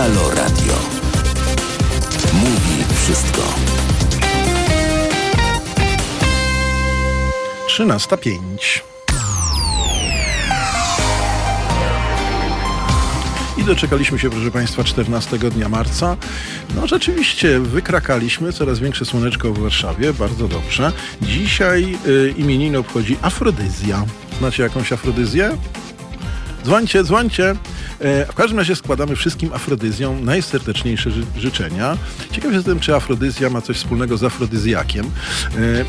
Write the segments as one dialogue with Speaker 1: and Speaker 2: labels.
Speaker 1: Halo Radio. Mówi wszystko.
Speaker 2: 13.05. I doczekaliśmy się, proszę Państwa, 14 dnia marca. No rzeczywiście, wykrakaliśmy, coraz większe słoneczko w Warszawie, bardzo dobrze. Dzisiaj y, imieniny obchodzi Afrodyzja. Znacie jakąś Afrodyzję? Dzwońcie, dzwońcie. E, W każdym razie składamy wszystkim afrodyzjom najserdeczniejsze ży życzenia. Ciekaw jestem, czy afrodyzja ma coś wspólnego z afrodyzjakiem. E, mm,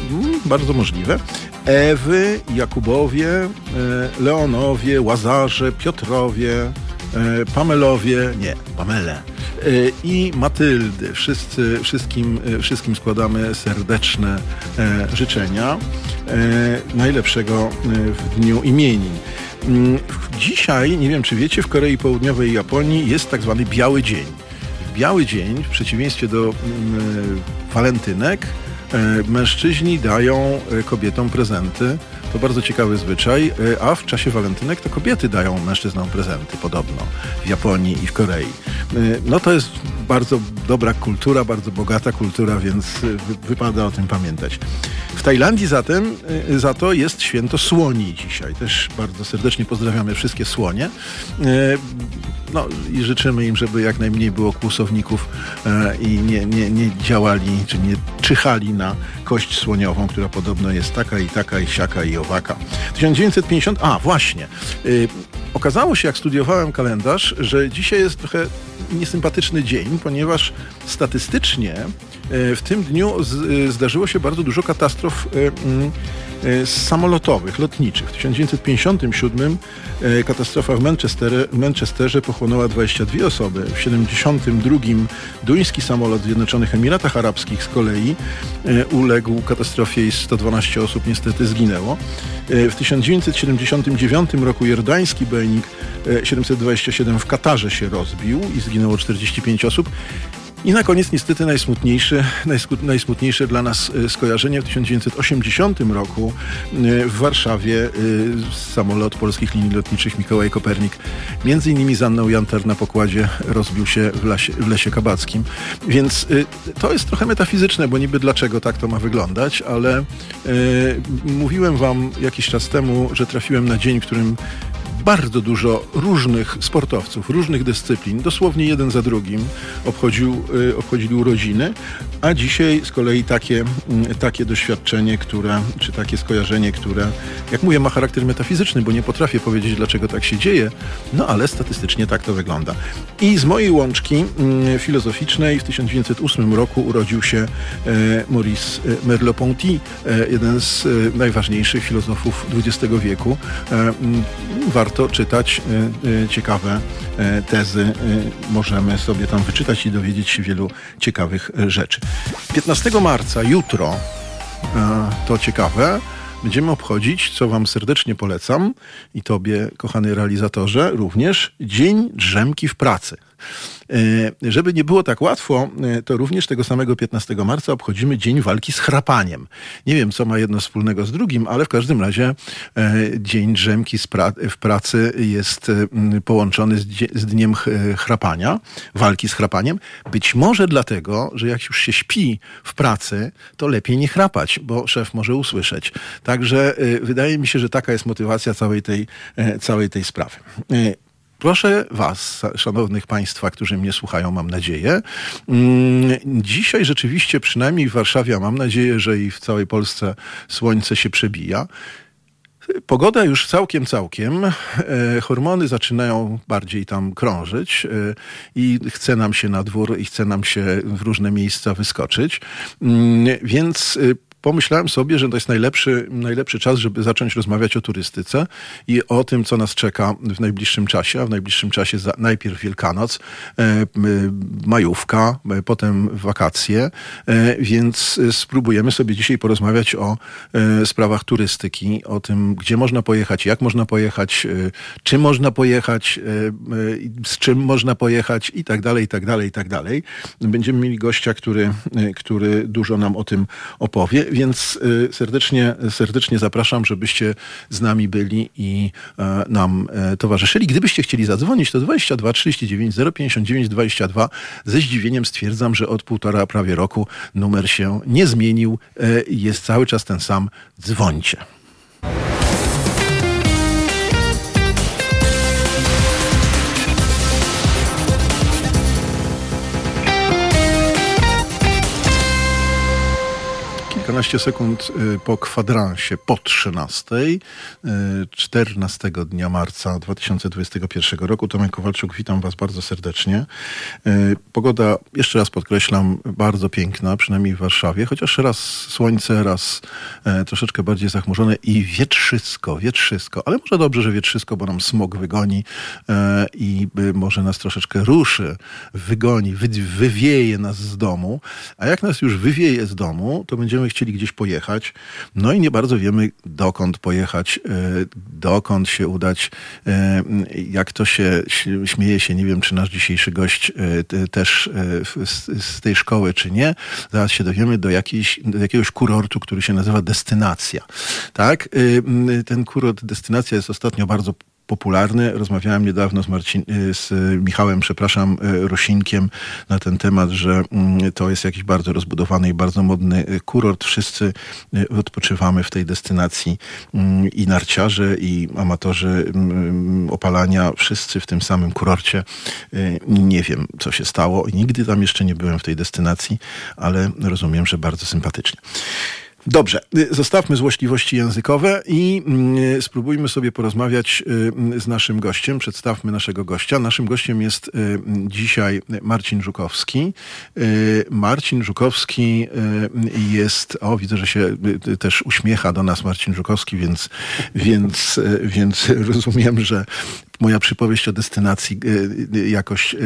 Speaker 2: bardzo możliwe. Ewy, Jakubowie, e, Leonowie, Łazarze, Piotrowie, Pamelowie, nie, Pamele e, i Matyldy. Wszyscy, wszystkim, e, wszystkim składamy serdeczne e, życzenia e, najlepszego e, w dniu imienin. Mm, Dzisiaj, nie wiem czy wiecie, w Korei Południowej i Japonii jest tak zwany biały dzień. Biały dzień, w przeciwieństwie do mm, walentynek, e, mężczyźni dają e, kobietom prezenty. To bardzo ciekawy zwyczaj, e, a w czasie walentynek to kobiety dają mężczyznom prezenty, podobno w Japonii i w Korei. E, No to jest bardzo dobra kultura, bardzo bogata kultura, więc wy- wypada o tym pamiętać. W Tajlandii zatem y, za to jest święto słoni dzisiaj. Też bardzo serdecznie pozdrawiamy wszystkie słonie. Y, No i życzymy im, żeby jak najmniej było kłusowników e, i nie, nie, nie działali, czy nie czyhali na kość słoniową, która podobno jest taka i taka i siaka i owaka. 1950, a właśnie, y, okazało się jak studiowałem kalendarz, że dzisiaj jest trochę niesympatyczny dzień, ponieważ statystycznie w tym dniu e, zdarzyło się bardzo dużo katastrof e, mm, e, samolotowych, lotniczych. W 1957 e, katastrofa w Manchesterze, Manchesterze pochłonęła 22 osoby. W 1972 duński samolot w Zjednoczonych Emiratach Arabskich z kolei e, uległ katastrofie i 112 osób niestety zginęło. E, W 1979 roku jordański Boeing e, 727 w Katarze się rozbił i zginęło 45 osób. I na koniec niestety najsmutniejszy, najsku- najsmutniejsze dla nas e, skojarzenie w 1980 roku e, w Warszawie e, samolot polskich linii lotniczych Mikołaj Kopernik między innymi z Anną Jantar na pokładzie rozbił się w, lasie, w Lesie Kabackim. Więc to jest trochę metafizyczne, bo niby dlaczego tak to ma wyglądać, ale mówiłem wam jakiś czas temu, że trafiłem na dzień, w którym bardzo dużo różnych sportowców, różnych dyscyplin, dosłownie jeden za drugim obchodził, y, obchodzili urodziny, a dzisiaj z kolei takie, mm, takie doświadczenie, które, czy takie skojarzenie, które, jak mówię, ma charakter metafizyczny, bo nie potrafię powiedzieć, dlaczego tak się dzieje, no ale statystycznie tak to wygląda. I z mojej łączki mm, filozoficznej w 1908 roku urodził się e, Maurice e, Merleau-Ponty, e, jeden z najważniejszych filozofów XX wieku. Mm, Warto czytać e, e, ciekawe e, tezy. Możemy sobie tam wyczytać i dowiedzieć się wielu ciekawych rzeczy. 15 marca, jutro, to ciekawe, będziemy obchodzić, co Wam serdecznie polecam i Tobie, kochany realizatorze, również Dzień Drzemki w pracy. E, Żeby nie było tak łatwo, e, to również tego samego 15 marca obchodzimy Dzień Walki z Chrapaniem. Nie wiem, co ma jedno wspólnego z drugim, ale w każdym razie e, Dzień Drzemki w pracy jest połączony z, Dniem ch- Chrapania, walki z chrapaniem. Być może dlatego, że jak już się śpi w pracy, to lepiej nie chrapać, bo szef może usłyszeć. Także wydaje mi się, że taka jest motywacja całej tej, całej tej sprawy. Proszę Was, szanownych Państwa, którzy mnie słuchają, mam nadzieję. mm, Dzisiaj rzeczywiście, przynajmniej w Warszawie, a mam nadzieję, że i w całej Polsce słońce się przebija. Pogoda już całkiem, całkiem. E, hormony zaczynają bardziej tam krążyć e, i chce nam się na dwór i chce nam się w różne miejsca wyskoczyć. Mm, Więc e, pomyślałem sobie, że to jest najlepszy, najlepszy czas, żeby zacząć rozmawiać o turystyce i o tym, co nas czeka w najbliższym czasie. A w najbliższym czasie za, najpierw Wielkanoc, e, majówka, e, potem wakacje, e, więc e, spróbujemy sobie dzisiaj porozmawiać o e, sprawach turystyki, o tym, gdzie można pojechać, jak można pojechać, e, czy można pojechać, z czym można pojechać i tak dalej, i tak dalej, i tak dalej. Będziemy mieli gościa, który, który dużo nam o tym opowie. Więc serdecznie, serdecznie zapraszam, żebyście z nami byli i nam towarzyszyli. Gdybyście chcieli zadzwonić, to 22 39 059 22. Ze zdziwieniem stwierdzam, że od półtora prawie roku numer się nie zmienił. Jest cały czas ten sam. Dzwońcie. Kilkanaście sekund y, po kwadransie, po 13, 14 y, dnia marca 2021 roku. Tomek Kowalczuk, witam Was bardzo serdecznie. Y, pogoda, jeszcze raz podkreślam, bardzo piękna, przynajmniej w Warszawie, chociaż raz słońce, raz troszeczkę bardziej zachmurzone i wietrzysko, wietrzysko, ale może dobrze, że wietrzysko, bo nam smog wygoni i może nas troszeczkę ruszy, wygoni, wywieje nas z domu, a jak nas już wywieje z domu, to będziemy chcieli chcieli gdzieś pojechać, no i nie bardzo wiemy, dokąd pojechać, e, dokąd się udać. E, jak to się śmieje się, nie wiem, czy nasz dzisiejszy gość e, też z tej szkoły, czy nie. Zaraz się dowiemy do, jakiejś, do jakiegoś kurortu, który się nazywa Destynacja. Tak? Ten kurort Destynacja jest ostatnio bardzo popularny. Rozmawiałem niedawno z, Marcin, y, z Michałem, przepraszam, y, Rosinkiem na ten temat, że mm, to jest jakiś bardzo rozbudowany i bardzo modny y, kurort. Wszyscy odpoczywamy w tej destynacji mm, i narciarze, i amatorzy mm, opalania, wszyscy w tym samym kurorcie. Nie wiem, co się stało. Nigdy tam jeszcze nie byłem w tej destynacji, ale rozumiem, że bardzo sympatycznie. Dobrze, y, zostawmy złośliwości językowe i mm, spróbujmy sobie porozmawiać y, z naszym gościem. Przedstawmy naszego gościa. Naszym gościem jest y, dzisiaj Marcin Żukowski. Marcin Żukowski jest, o widzę, że się też uśmiecha do nas Marcin Żukowski, więc, więc, więc rozumiem, że moja przypowieść o destynacji e, e, jakoś e,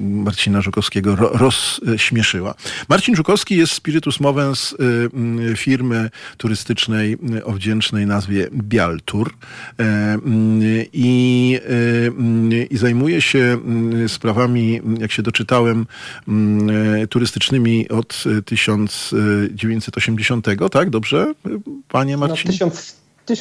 Speaker 2: Marcina Żukowskiego rozśmieszyła. Marcin Żukowski jest spiritus movens firmy turystycznej o wdzięcznej nazwie Bialtur i, i zajmuje się sprawami, jak się doczytałem, turystycznymi od 1980, tak? Dobrze, panie no, Marcin?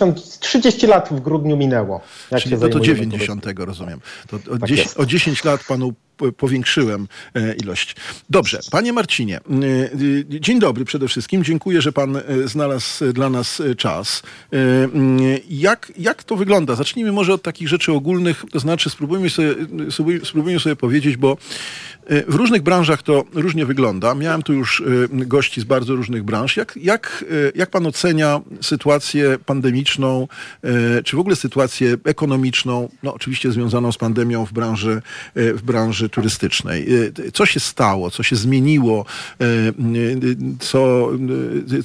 Speaker 1: No, 30 lat w grudniu minęło.
Speaker 2: Jak Czyli to, to 90 rozumiem. To o, tak 10, o 10 lat panu powiększyłem e, ilość. Dobrze, panie Marcinie, e, e, dzień dobry przede wszystkim. Dziękuję, że pan znalazł dla nas czas. Jak, jak to wygląda? Zacznijmy może od takich rzeczy ogólnych, to znaczy spróbujmy sobie, spróbujmy sobie powiedzieć, bo w różnych branżach to różnie wygląda. Miałem tu już gości z bardzo różnych branż. Jak, jak, jak pan ocenia sytuację pandemiczną, czy w ogóle sytuację ekonomiczną, no oczywiście związaną z pandemią w branży, w branży branży turystycznej. Y, co się stało, co się zmieniło, y, y, co,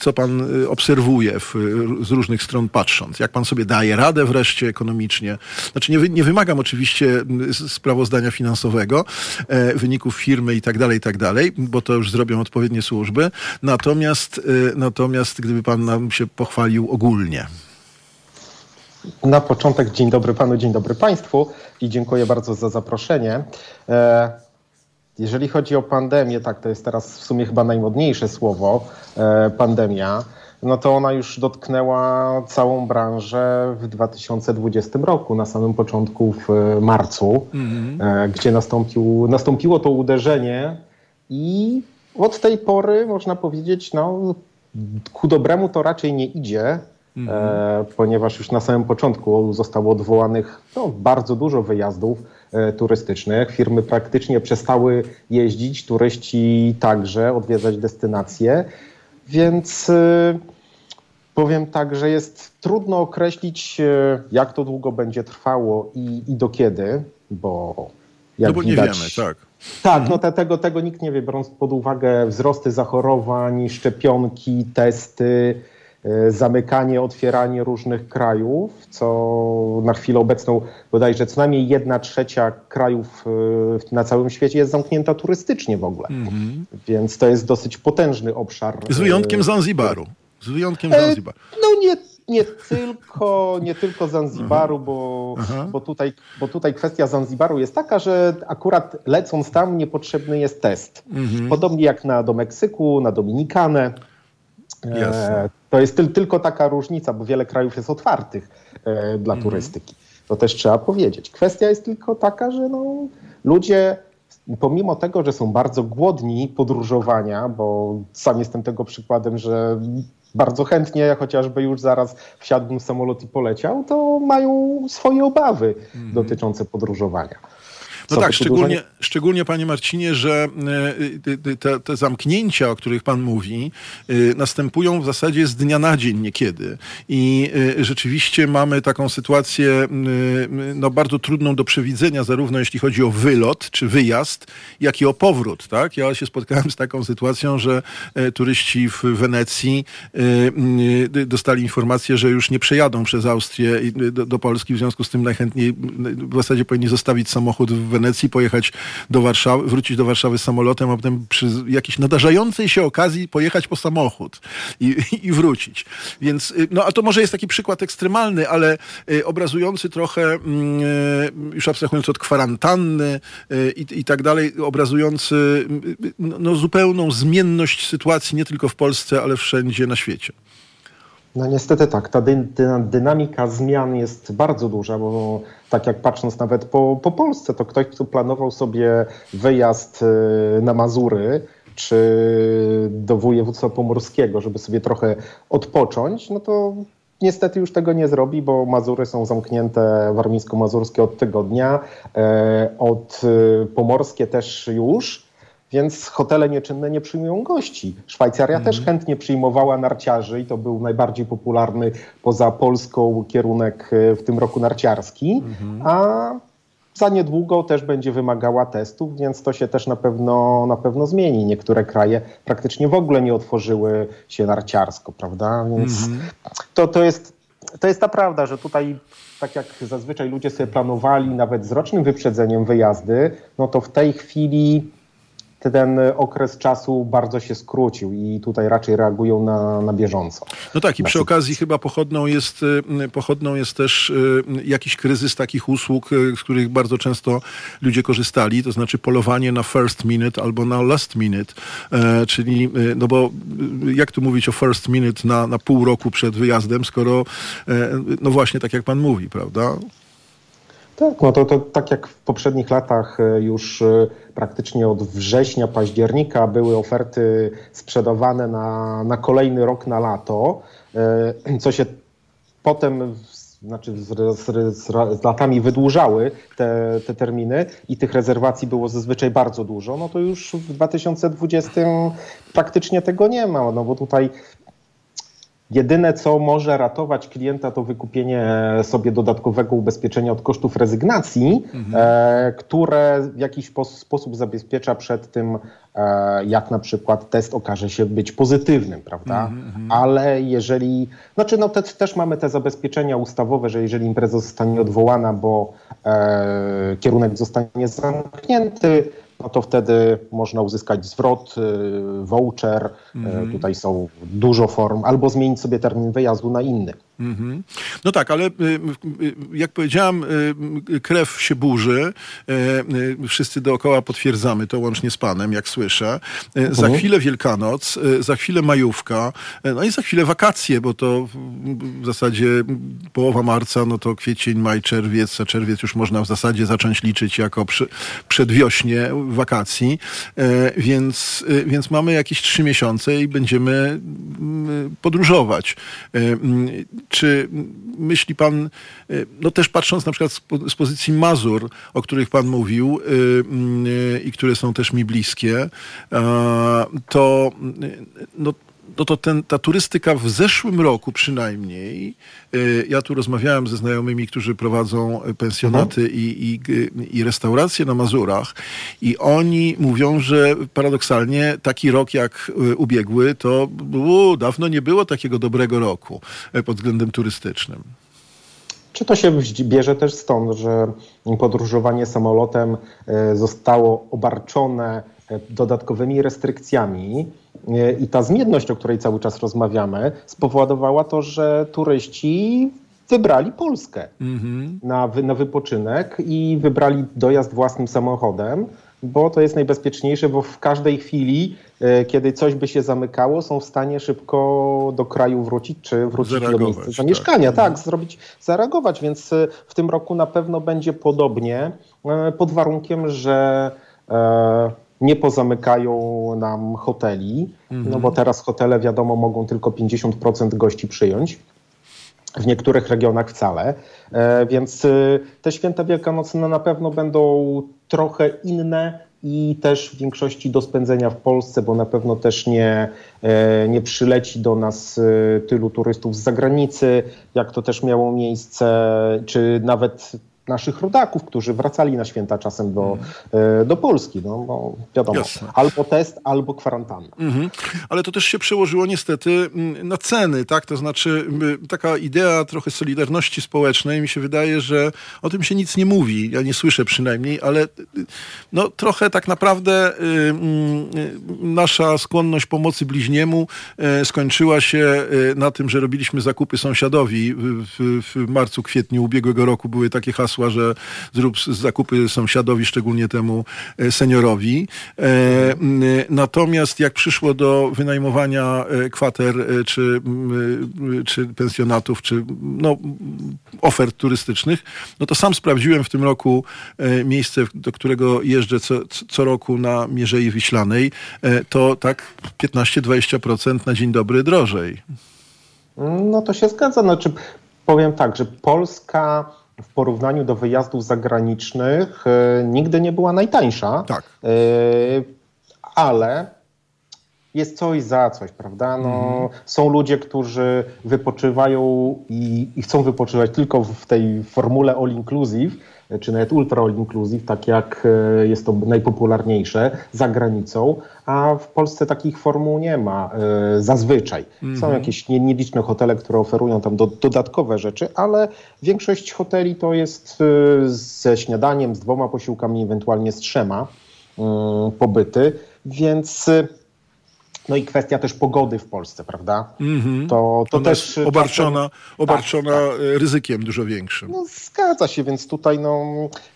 Speaker 2: co pan obserwuje w, z różnych stron patrząc? Jak pan sobie daje radę wreszcie ekonomicznie? Znaczy nie, nie wymagam oczywiście sprawozdania finansowego, wyników firmy i tak dalej, i tak dalej, bo to już zrobią odpowiednie służby. Natomiast, natomiast gdyby pan nam się pochwalił ogólnie.
Speaker 1: Na początek dzień dobry panu, dzień dobry państwu i dziękuję bardzo za zaproszenie. E, jeżeli chodzi o pandemię, tak to jest teraz w sumie chyba najmodniejsze słowo, e, pandemia, no to ona już dotknęła całą branżę w 2020 roku, na samym początku w marcu, mm-hmm. gdzie nastąpił, nastąpiło to uderzenie i od tej pory można powiedzieć, no ku dobremu to raczej nie idzie. Mhm. e, ponieważ już na samym początku zostało odwołanych no, bardzo dużo wyjazdów e, turystycznych. Firmy praktycznie przestały jeździć, turyści także odwiedzać destynacje, więc e, powiem tak, że jest trudno określić, e, jak to długo będzie trwało i, i do kiedy, bo jak
Speaker 2: no bo
Speaker 1: widać,
Speaker 2: nie wiemy, tak.
Speaker 1: Tak, no te, tego, tego nikt nie wie, biorąc pod uwagę wzrosty zachorowań, szczepionki, testy, zamykanie, otwieranie różnych krajów, co na chwilę obecną bodajże co najmniej jedna trzecia krajów e, na całym świecie jest zamknięta turystycznie w ogóle. Mm-hmm. Więc to jest dosyć potężny obszar.
Speaker 2: Z wyjątkiem e, Zanzibaru. Z wyjątkiem Zanzibaru.
Speaker 1: No nie, nie tylko, nie tylko Zanzibaru, bo, bo, tutaj, bo tutaj kwestia Zanzibaru jest taka, że akurat lecąc tam niepotrzebny jest test. Mm-hmm. Podobnie jak na, do Meksyku, na Dominikanę.
Speaker 2: Jasne.
Speaker 1: To jest tyl, tylko taka różnica, bo wiele krajów jest otwartych e, dla
Speaker 2: Mhm.
Speaker 1: turystyki. To też trzeba powiedzieć. Kwestia jest tylko taka, że no, ludzie pomimo tego, że są bardzo głodni podróżowania, bo sam jestem tego przykładem, że bardzo chętnie, chociażby już zaraz wsiadłbym w samolot i poleciał, to mają swoje obawy dotyczące podróżowania.
Speaker 2: No tak, szczególnie, szczególnie panie Marcinie, że e, te, te zamknięcia, o których pan mówi, e, następują w zasadzie z dnia na dzień niekiedy. I e, rzeczywiście mamy taką sytuację no, bardzo trudną do przewidzenia, zarówno jeśli chodzi o wylot czy wyjazd, jak i o powrót. Tak? Ja się spotkałem z taką sytuacją, że turyści w Wenecji dostali informację, że już nie przejadą przez Austrię do, do Polski, w związku z tym najchętniej w zasadzie powinni zostawić samochód w Wenecji, pojechać do Warszawy, wrócić do Warszawy samolotem, a potem przy jakiejś nadarzającej się okazji pojechać po samochód i, i wrócić. Więc, y, no a to może jest taki przykład ekstremalny, ale y, obrazujący trochę, mm, y, już abstrahując od kwarantanny i, i tak dalej, obrazujący no, no, zupełną zmienność sytuacji nie tylko w Polsce, ale wszędzie na świecie.
Speaker 1: No niestety tak, ta dy, dy, dynamika zmian jest bardzo duża, bo tak jak patrząc nawet po, po Polsce, to ktoś, kto planował sobie wyjazd y, na Mazury czy do województwa pomorskiego, żeby sobie trochę odpocząć, no to niestety już tego nie zrobi, bo Mazury są zamknięte warmińsko-mazurskie od tygodnia, e, od y, pomorskie też już. Więc hotele nieczynne nie przyjmują gości. Szwajcaria też chętnie przyjmowała narciarzy i to był najbardziej popularny poza Polską kierunek e, w tym roku narciarski, a za niedługo też będzie wymagała testów, więc to się też na pewno, na pewno zmieni. Niektóre kraje praktycznie w ogóle nie otworzyły się narciarsko, prawda? Więc to, to, jest, to jest ta prawda, że tutaj tak jak zazwyczaj ludzie sobie planowali nawet z rocznym wyprzedzeniem wyjazdy, no to w tej chwili ten okres czasu bardzo się skrócił i tutaj raczej reagują na, na bieżąco.
Speaker 2: No tak, i przy okazji chyba pochodną jest, y, pochodną jest też y, jakiś kryzys takich usług, y, z których bardzo często ludzie korzystali, to znaczy polowanie na first minute albo na last minute, e, czyli, no bo jak tu mówić o first minute na, na pół roku przed wyjazdem, skoro, e, no właśnie tak jak pan mówi, prawda?
Speaker 1: Tak, no to, to tak jak w poprzednich latach e, już e, praktycznie od września, października były oferty sprzedawane na, na kolejny rok, na lato, e, co się potem znaczy z, z, z, z latami wydłużały te, te terminy i tych rezerwacji było zazwyczaj bardzo dużo, no to już w 2020 praktycznie tego nie ma, no bo tutaj Jedyne, co może ratować klienta, to wykupienie sobie dodatkowego ubezpieczenia od kosztów rezygnacji, e, które w jakiś pos- sposób zabezpiecza przed tym, e, jak na przykład test okaże się być pozytywnym, prawda? Ale jeżeli, znaczy no te, też mamy te zabezpieczenia ustawowe, że jeżeli impreza zostanie odwołana, bo e, kierunek zostanie zamknięty, no to wtedy można uzyskać zwrot, y, voucher. y, Tutaj są dużo form, albo zmienić sobie termin wyjazdu na inny.
Speaker 2: Mhm. No tak, ale y, y, jak powiedziałam, y, krew się burzy. Y, Wszyscy dookoła potwierdzamy to łącznie z panem, jak słyszę. Y, Za chwilę Wielkanoc, y, za chwilę majówka, no i za chwilę wakacje, bo to w- zasadzie połowa marca, no to kwiecień, maj, czerwiec, a czerwiec już można w zasadzie zacząć liczyć jako przy, przedwiośnie wakacji, więc, więc mamy jakieś trzy miesiące i będziemy mm, podróżować. Czy myśli pan, y, no też patrząc na przykład z po- z pozycji Mazur, o których pan mówił y, mm, y, i które są też mi bliskie, to no, no to ten, ta turystyka w zeszłym roku przynajmniej, y, ja tu rozmawiałem ze znajomymi, którzy prowadzą y, pensjonaty i, i, y, i restauracje na Mazurach i oni mówią, że paradoksalnie taki rok jak y, ubiegły, to u, dawno nie było takiego dobrego roku pod względem turystycznym.
Speaker 1: Czy to się bierze też stąd, że podróżowanie samolotem e, zostało obarczone e, dodatkowymi restrykcjami e, i ta zmienność, o której cały czas rozmawiamy, spowodowała to, że turyści wybrali Polskę na, wy, na wypoczynek i wybrali dojazd własnym samochodem. bo to jest najbezpieczniejsze, bo w każdej chwili, e, kiedy coś by się zamykało, są w stanie szybko do kraju wrócić, czy wrócić do
Speaker 2: Zareagować,
Speaker 1: miejsca
Speaker 2: tak.
Speaker 1: zamieszkania. Tak, zrobić, zareagować, więc e, w tym roku na pewno będzie podobnie, e, pod warunkiem, że nie pozamykają nam hoteli, no bo teraz hotele wiadomo mogą tylko 50% gości przyjąć w niektórych regionach wcale. E, Więc y, te święta wielkanocne na pewno będą trochę inne i też w większości do spędzenia w Polsce, bo na pewno też nie, e, nie przyleci do nas tylu turystów z zagranicy, jak to też miało miejsce, czy nawet naszych rodaków, którzy wracali na święta czasem do, e, do Polski. No, bo wiadomo,
Speaker 2: Jasne.
Speaker 1: albo test, albo kwarantanna.
Speaker 2: Mhm. Ale to też się przełożyło niestety mm, na ceny, tak? To znaczy taka idea trochę solidarności społecznej, mi się wydaje, że o tym się nic nie mówi, ja nie słyszę przynajmniej, ale y, no trochę tak naprawdę y, mm, y, nasza skłonność pomocy bliźniemu y, skończyła się y, na tym, że robiliśmy zakupy sąsiadowi. W, w, w marcu, kwietniu ubiegłego roku były takie hasła, że zrób zakupy sąsiadowi, szczególnie temu e, seniorowi. E, m, Natomiast jak przyszło do wynajmowania e, kwater e, czy, czy pensjonatów, czy no, ofert turystycznych, no to sam sprawdziłem w tym roku e, miejsce, do którego jeżdżę co, co roku na Mierzei Wiślanej, e, to tak 15-20% na dzień dobry drożej.
Speaker 1: No to się zgadza. Znaczy, powiem tak, że Polska w porównaniu do wyjazdów zagranicznych e, nigdy nie była najtańsza.
Speaker 2: Tak.
Speaker 1: E, ale jest coś za coś, prawda? No, Są ludzie, którzy wypoczywają i, i chcą wypoczywać tylko w tej formule all inclusive, czy nawet ultra all inclusive, tak jak e, jest to najpopularniejsze za granicą, a w Polsce takich formuł nie ma e, zazwyczaj. Są jakieś nie- nieliczne hotele, które oferują tam do, dodatkowe rzeczy, ale większość hoteli to jest e, ze śniadaniem, z dwoma posiłkami, ewentualnie z trzema mm, pobyty, więc no i kwestia też pogody w Polsce, prawda? To, to
Speaker 2: Ona
Speaker 1: też czasem-
Speaker 2: obarczona, obarczona
Speaker 1: tak.
Speaker 2: e, ryzykiem dużo większym.
Speaker 1: No, zgadza się, więc tutaj, no,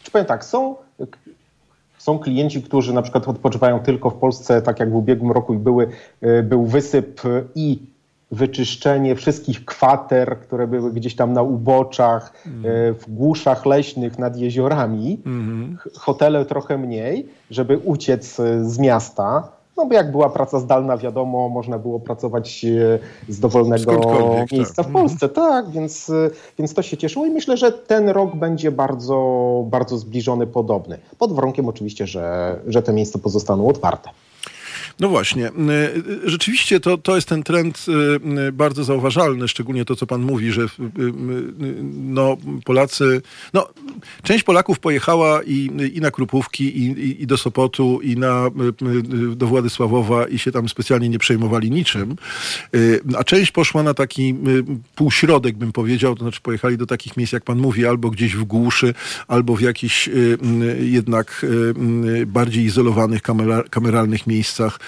Speaker 1: czy powiem tak, są, są klienci, którzy na przykład odpoczywają tylko w Polsce, tak jak w ubiegłym roku i były, y, był wysyp i wyczyszczenie wszystkich kwater, które były gdzieś tam na uboczach, y, w głuszach leśnych nad jeziorami. Ch- Hotele trochę mniej, żeby uciec z miasta. No bo jak była praca zdalna, wiadomo, można było pracować y, z dowolnego
Speaker 2: Skądkolwiek,
Speaker 1: miejsca
Speaker 2: tak.
Speaker 1: w Polsce. Tak, więc, y, więc to się cieszyło i myślę, że ten rok będzie bardzo, bardzo zbliżony, podobny. Pod warunkiem oczywiście, że, że te miejsca pozostaną otwarte.
Speaker 2: No właśnie. Y, y, Rzeczywiście to, to jest ten trend y, bardzo zauważalny, szczególnie to, co pan mówi, że no, Polacy, no, część Polaków pojechała i, i na Krupówki, i, i, do Sopotu, i na, do Władysławowa i się tam specjalnie nie przejmowali niczym, a część poszła na taki półśrodek, bym powiedział, to znaczy pojechali do takich miejsc, jak pan mówi, albo gdzieś w głuszy, albo w jakichś jednak bardziej izolowanych, kamera, kameralnych miejscach,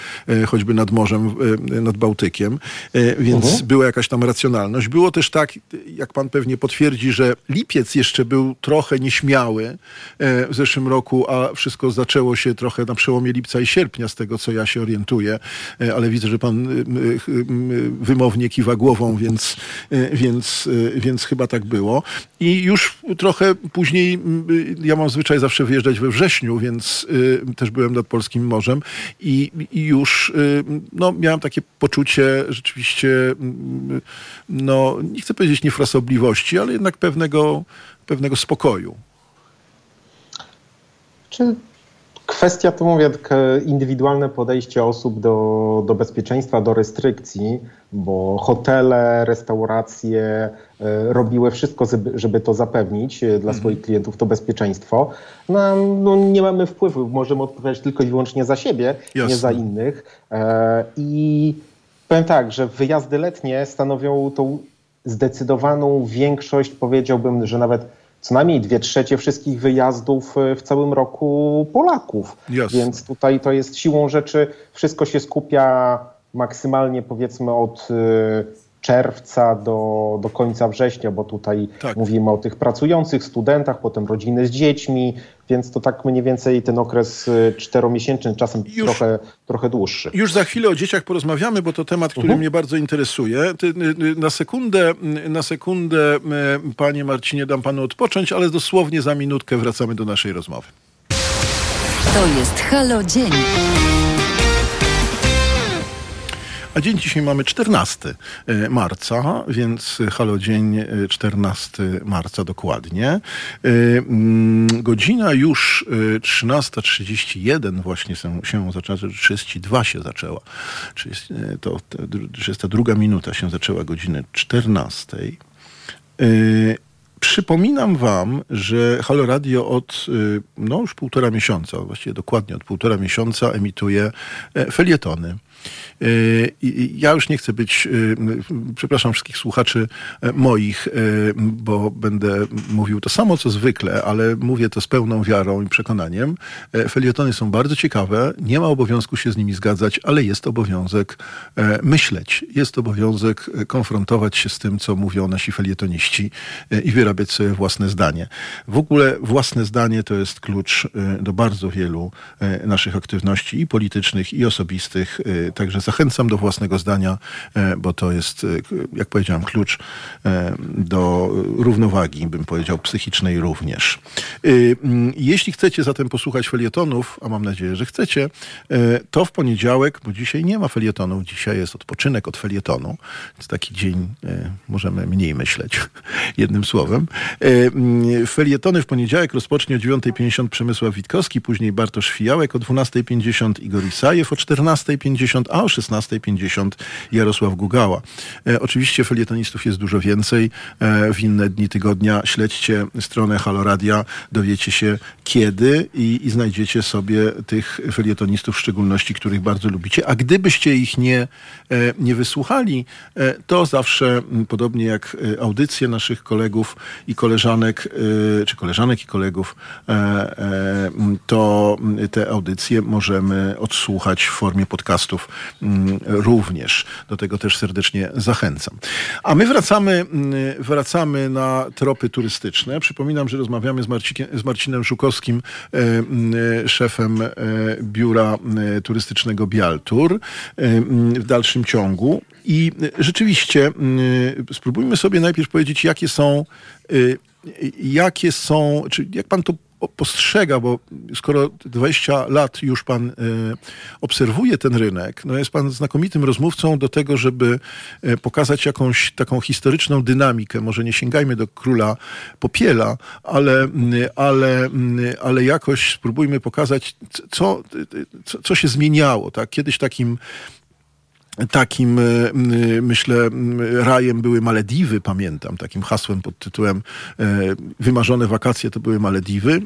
Speaker 2: choćby nad morzem, y, nad Bałtykiem, Y, więc była jakaś tam racjonalność. Było też tak, jak pan pewnie potwierdzi, że lipiec jeszcze był trochę nieśmiały w zeszłym roku, a wszystko zaczęło się trochę na przełomie lipca i sierpnia, z tego co ja się orientuję, ale widzę, że pan wymownie kiwa głową, więc, więc, więc chyba tak było. I już trochę później, ja mam zwyczaj zawsze wyjeżdżać we wrześniu, więc też byłem nad Polskim Morzem i, i już y, no, miałem takie poczucie rzeczywiście, y, no nie chcę powiedzieć niefrasobliwości, ale jednak pewnego, pewnego spokoju.
Speaker 1: Czy kwestia, to mówię, indywidualne podejście osób do, do bezpieczeństwa, do restrykcji, bo hotele, restauracje e, robiły wszystko, żeby, to zapewnić e, dla swoich klientów, to bezpieczeństwo. No, no, nie mamy wpływu, możemy odpowiadać tylko i wyłącznie za siebie,
Speaker 2: Jasne.
Speaker 1: nie za innych. E, I powiem tak, że wyjazdy letnie stanowią tą zdecydowaną większość, powiedziałbym, że nawet co najmniej dwie trzecie wszystkich wyjazdów e, w całym roku Polaków. Więc tutaj to jest siłą rzeczy, wszystko się skupia maksymalnie powiedzmy od e, czerwca do, do końca września, bo tutaj
Speaker 2: Tak.
Speaker 1: mówimy o tych pracujących studentach, potem rodziny z dziećmi, więc to tak mniej więcej ten okres y, czteromiesięczny, czasem
Speaker 2: Już-
Speaker 1: trochę, trochę dłuższy.
Speaker 2: Już za chwilę o dzieciach porozmawiamy, bo to temat, który mnie bardzo interesuje. Y, y, na sekundę, na sekundę, panie Marcinie, dam panu odpocząć, ale dosłownie za minutkę wracamy do naszej rozmowy.
Speaker 3: To jest Halo Dzień.
Speaker 2: A dzień dzisiaj mamy 14 marca, więc halo dzień e, 14 marca dokładnie. E, mm, Godzina już e, 13.31 właśnie się, zaczęła, 32 się zaczęła. E, to, to 32 minuta się zaczęła godziny 14. E, Przypominam wam, że Halo Radio od no już półtora miesiąca, właściwie dokładnie od półtora miesiąca emituje e, felietony. Y, Ja już nie chcę być, y, przepraszam wszystkich słuchaczy e, moich, y, bo będę mówił to samo co zwykle, ale mówię to z pełną wiarą i przekonaniem. E, Felietony są bardzo ciekawe, nie ma obowiązku się z nimi zgadzać, ale jest obowiązek e, myśleć, jest obowiązek konfrontować się z tym, co mówią nasi felietoniści i wyrabiać sobie własne zdanie. W ogóle własne zdanie to jest klucz do bardzo wielu naszych aktywności i politycznych, i osobistych. Także zachęcam do własnego zdania, e, bo to jest, e, jak powiedziałem, klucz e, do równowagi, bym powiedział, psychicznej również. Mm, Jeśli chcecie zatem posłuchać felietonów, a mam nadzieję, że chcecie, to w poniedziałek, bo dzisiaj nie ma felietonów, dzisiaj jest odpoczynek od felietonu, więc taki dzień możemy mniej myśleć, jednym słowem. Mm, Felietony w poniedziałek rozpocznie o 9.50 Przemysław Witkowski, później Bartosz Fijałek o 12.50 Igor Isajew o 14.50, a o 16.50 Jarosław Gugała. E, Oczywiście felietonistów jest dużo więcej. E, W inne dni tygodnia śledźcie stronę Haloradia, dowiecie się kiedy i, i znajdziecie sobie tych felietonistów, w szczególności których bardzo lubicie. A gdybyście ich nie, e, nie wysłuchali, to zawsze, podobnie jak audycje naszych kolegów i koleżanek, czy koleżanek i kolegów, to te audycje możemy odsłuchać w formie podcastów m, również. Do tego też serdecznie zachęcam. A my wracamy, m, wracamy na tropy turystyczne. Przypominam, że rozmawiamy z, Marcikiem, z Marcinem Żukowskim, e, m, szefem e, biura e, turystycznego Bialtur w dalszym ciągu. I rzeczywiście spróbujmy sobie najpierw powiedzieć, jakie są, jakie są, czy jak pan to postrzega, bo skoro 20 lat już pan e, obserwuje ten rynek, no jest pan znakomitym rozmówcą do tego, żeby e, pokazać jakąś taką historyczną dynamikę. Może nie sięgajmy do króla Popiela, ale, ale, ale jakoś spróbujmy pokazać, co, co, co się zmieniało. Tak? Kiedyś takim Takim, e, myślę, rajem były Malediwy, pamiętam, takim hasłem pod tytułem e, Wymarzone wakacje to były Malediwy.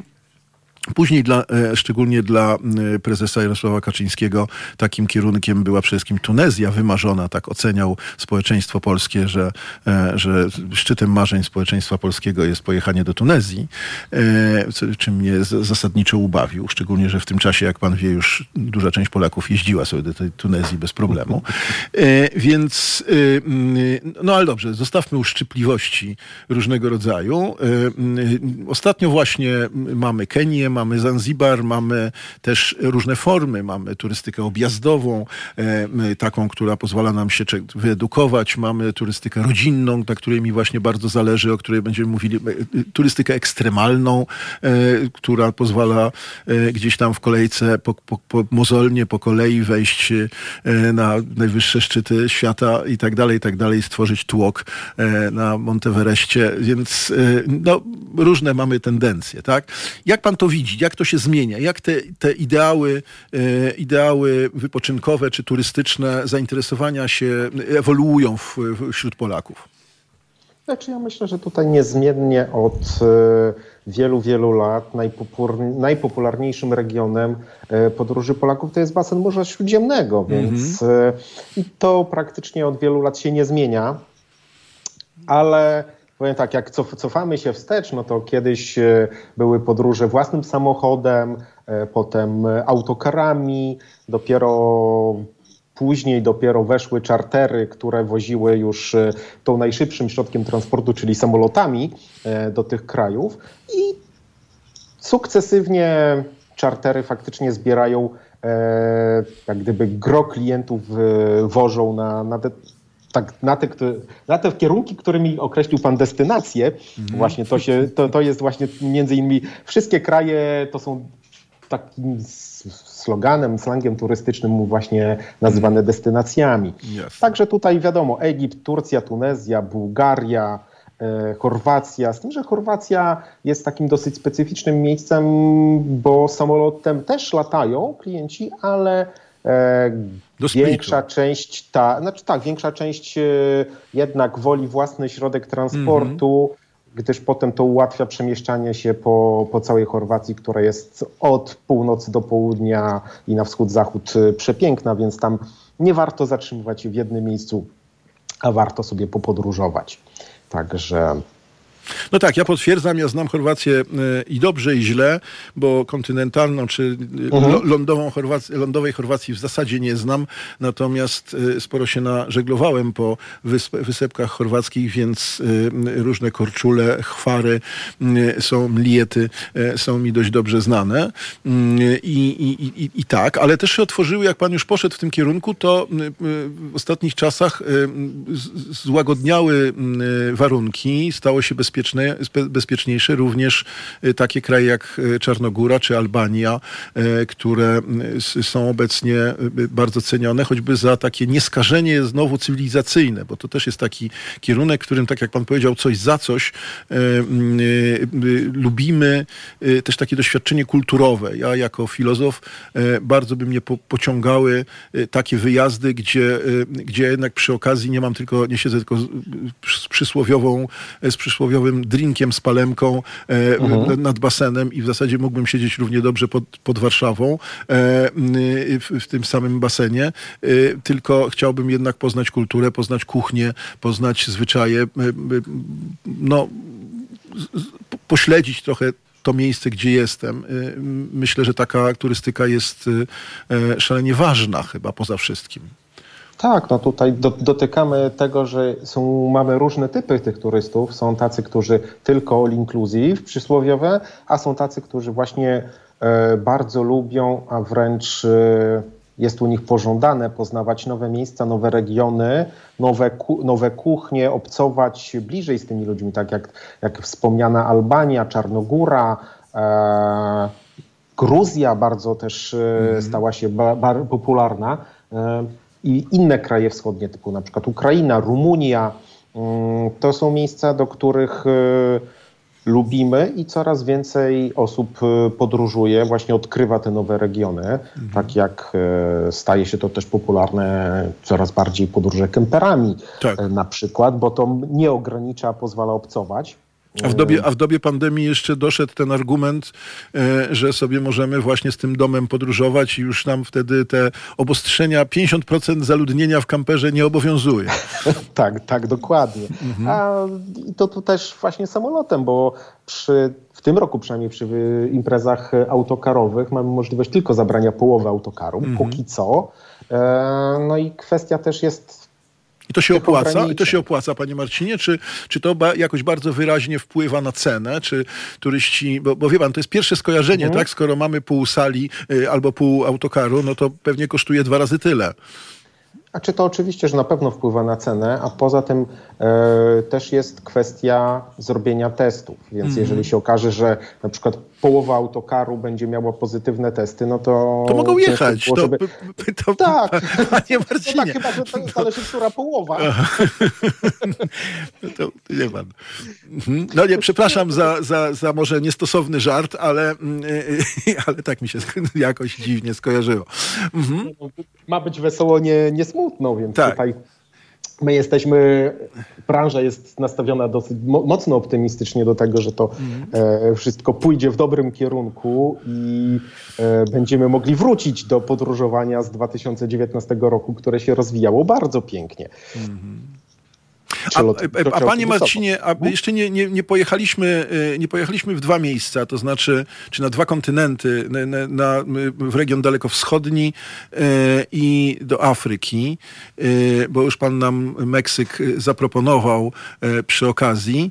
Speaker 2: Później, dla, e, szczególnie dla m, prezesa Jarosława Kaczyńskiego, takim kierunkiem była przede wszystkim Tunezja wymarzona. Tak oceniał społeczeństwo polskie, że, e, że szczytem marzeń społeczeństwa polskiego jest pojechanie do Tunezji, e, czym mnie zasadniczo ubawił. Szczególnie, że w tym czasie, jak pan wie, już duża część Polaków jeździła sobie do tej Tunezji bez problemu. E, Więc, e, no ale dobrze, zostawmy uszczypliwości różnego rodzaju. E, Ostatnio właśnie mamy Kenię, mamy Zanzibar, mamy też różne formy. Mamy turystykę objazdową, e, taką, która pozwala nam się wyedukować. Mamy turystykę rodzinną, na której mi właśnie bardzo zależy, o której będziemy mówili. E, Turystykę ekstremalną, e, która pozwala e, gdzieś tam w kolejce po, po, po, mozolnie po kolei wejść e, na najwyższe szczyty świata i tak dalej, i tak dalej, stworzyć tłok e, na Monteverestie, więc e, no, różne mamy tendencje, tak? Jak pan to widzi? Jak to się zmienia? Jak te, te ideały, e, ideały wypoczynkowe czy turystyczne zainteresowania się ewoluują w, wśród Polaków?
Speaker 1: Znaczy ja myślę, że tutaj niezmiennie od e, wielu, wielu lat najpopularniejszym regionem e, podróży Polaków to jest basen Morza Śródziemnego, więc e, i to praktycznie od wielu lat się nie zmienia. Ale powiem tak, jak cof- cofamy się wstecz, no to kiedyś e, były podróże własnym samochodem, e, potem autokarami, dopiero Później dopiero weszły czartery, które woziły już e, tą najszybszym środkiem transportu, czyli samolotami do tych krajów. I sukcesywnie czartery faktycznie zbierają jak gdyby gro klientów wożą na, na te tak, na, te, na te kierunki, którymi określił pan destynacje. Właśnie to, się, to, to jest właśnie między innymi wszystkie kraje to są takim sloganem, slangiem turystycznym właśnie nazywane destynacjami.
Speaker 2: Jasne.
Speaker 1: Także tutaj wiadomo, Egipt, Turcja, Tunezja, Bułgaria, e, Chorwacja. Z tym, że Chorwacja jest takim dosyć specyficznym miejscem, bo samolotem też latają klienci, ale. Większa część, ta, znaczy tak, większa część e, jednak woli własny środek transportu, gdyż potem to ułatwia przemieszczanie się po, po całej Chorwacji, która jest od północy do południa i na wschód-zachód e, przepiękna, więc tam nie warto zatrzymywać się w jednym miejscu, a warto sobie popodróżować. Także
Speaker 2: No tak, ja potwierdzam, ja znam Chorwację e, i dobrze, i źle, bo kontynentalną czy e,
Speaker 1: Mhm.
Speaker 2: lądową Chorwac- lądowej Chorwacji w zasadzie nie znam, natomiast e, sporo się nażeglowałem po wysp, wysepkach chorwackich, więc różne korczule, chwary są, mliety są mi dość dobrze znane I, i, i, i tak, ale też się otworzyły, jak pan już poszedł w tym kierunku, to w ostatnich czasach złagodniały warunki, stało się bezpieczne, spe- bezpieczniejsze również e, takie kraje jak e, Czarnogóra czy Albania, e, które są obecnie bardzo cenione, choćby za takie nieskażenie znowu cywilizacyjne, bo to też jest taki kierunek, którym, tak jak pan powiedział, coś za coś m, e, lubimy, też takie doświadczenie kulturowe. Ja jako filozof bardzo by mnie po, pociągały takie wyjazdy, gdzie, gdzie jednak przy okazji nie mam tylko, nie siedzę tylko z, z przysłowiową, z przysłowiowym drinkiem z palemką e,
Speaker 1: Mhm.
Speaker 2: nad basenem i w zasadzie mógłbym siedzieć równie dobrze pod, pod Warszawą e, m, w, w tym samym basenie, e, tylko chciałbym jednak poznać kulturę, poznać kuchnię, poznać zwyczaje, e, e, no pośledzić trochę to miejsce, gdzie jestem. Y, Myślę, że taka turystyka jest y, e, szalenie ważna chyba poza wszystkim.
Speaker 1: Tak, no tutaj do, dotykamy tego, że są, mamy różne typy tych turystów. Są tacy, którzy tylko all inclusive, przysłowiowe, a są tacy, którzy właśnie e, bardzo lubią, a wręcz e, jest u nich pożądane poznawać nowe miejsca, nowe regiony, nowe, ku, nowe kuchnie, obcować bliżej z tymi ludźmi, tak jak, jak wspomniana Albania, Czarnogóra, e, Gruzja bardzo też e, stała się ba, bar, popularna e, i inne kraje wschodnie, typu na przykład Ukraina, Rumunia. mm, To są miejsca, do których e, lubimy i coraz więcej osób e, podróżuje, właśnie odkrywa te nowe regiony. Tak jak e, staje się to też popularne coraz bardziej podróże kemperami
Speaker 2: Tak.
Speaker 1: na przykład, bo to nie ogranicza, pozwala obcować.
Speaker 2: A w dobie, a w dobie pandemii jeszcze doszedł ten argument, e, że sobie możemy właśnie z tym domem podróżować i już nam wtedy te obostrzenia 50% zaludnienia w kamperze nie obowiązuje.
Speaker 1: Tak, tak, dokładnie. A i to tu też właśnie samolotem, bo przy, w tym roku przynajmniej przy imprezach autokarowych mamy możliwość tylko zabrania połowy autokaru, póki co. E, no i kwestia też jest
Speaker 2: I to się opłaca, i to się opłaca, panie Marcinie? Czy, czy to ba, jakoś bardzo wyraźnie wpływa na cenę? Czy turyści, bo, bo wie pan, to jest pierwsze skojarzenie, tak? Skoro mamy pół sali y, albo pół autokaru, no to pewnie kosztuje dwa razy tyle.
Speaker 1: A czy to oczywiście, że na pewno wpływa na cenę, a poza tym e, też jest kwestia zrobienia testów. Więc
Speaker 2: Mhm.
Speaker 1: jeżeli się okaże, że na przykład połowa autokaru będzie miała pozytywne testy, no to.
Speaker 2: To mogą jechać.
Speaker 1: było,
Speaker 2: To,
Speaker 1: żeby-
Speaker 2: p- to,
Speaker 1: Tak.
Speaker 2: Panie
Speaker 1: No
Speaker 2: Marcinie,
Speaker 1: tak, chyba, że to zależy, która połowa.
Speaker 2: No to nie pan. No nie, przepraszam za, za, za może niestosowny żart, ale, ale tak mi się jakoś dziwnie skojarzyło. Mhm.
Speaker 1: Ma być wesoło, nie, nie smutno, więc
Speaker 2: Tak.
Speaker 1: tutaj my jesteśmy, branża jest nastawiona dosyć mo- mocno optymistycznie do tego, że to e, wszystko pójdzie w dobrym kierunku i e, będziemy mogli wrócić do podróżowania z 2019 roku, które się rozwijało bardzo pięknie. Przelot-
Speaker 2: a, a
Speaker 1: przelot
Speaker 2: panie. Marcinie, a jeszcze nie, nie, nie, pojechaliśmy, y, nie pojechaliśmy w dwa miejsca, to znaczy, czy na dwa kontynenty, na, na, w region dalekowschodni i do Afryki, bo już pan nam Meksyk zaproponował przy okazji,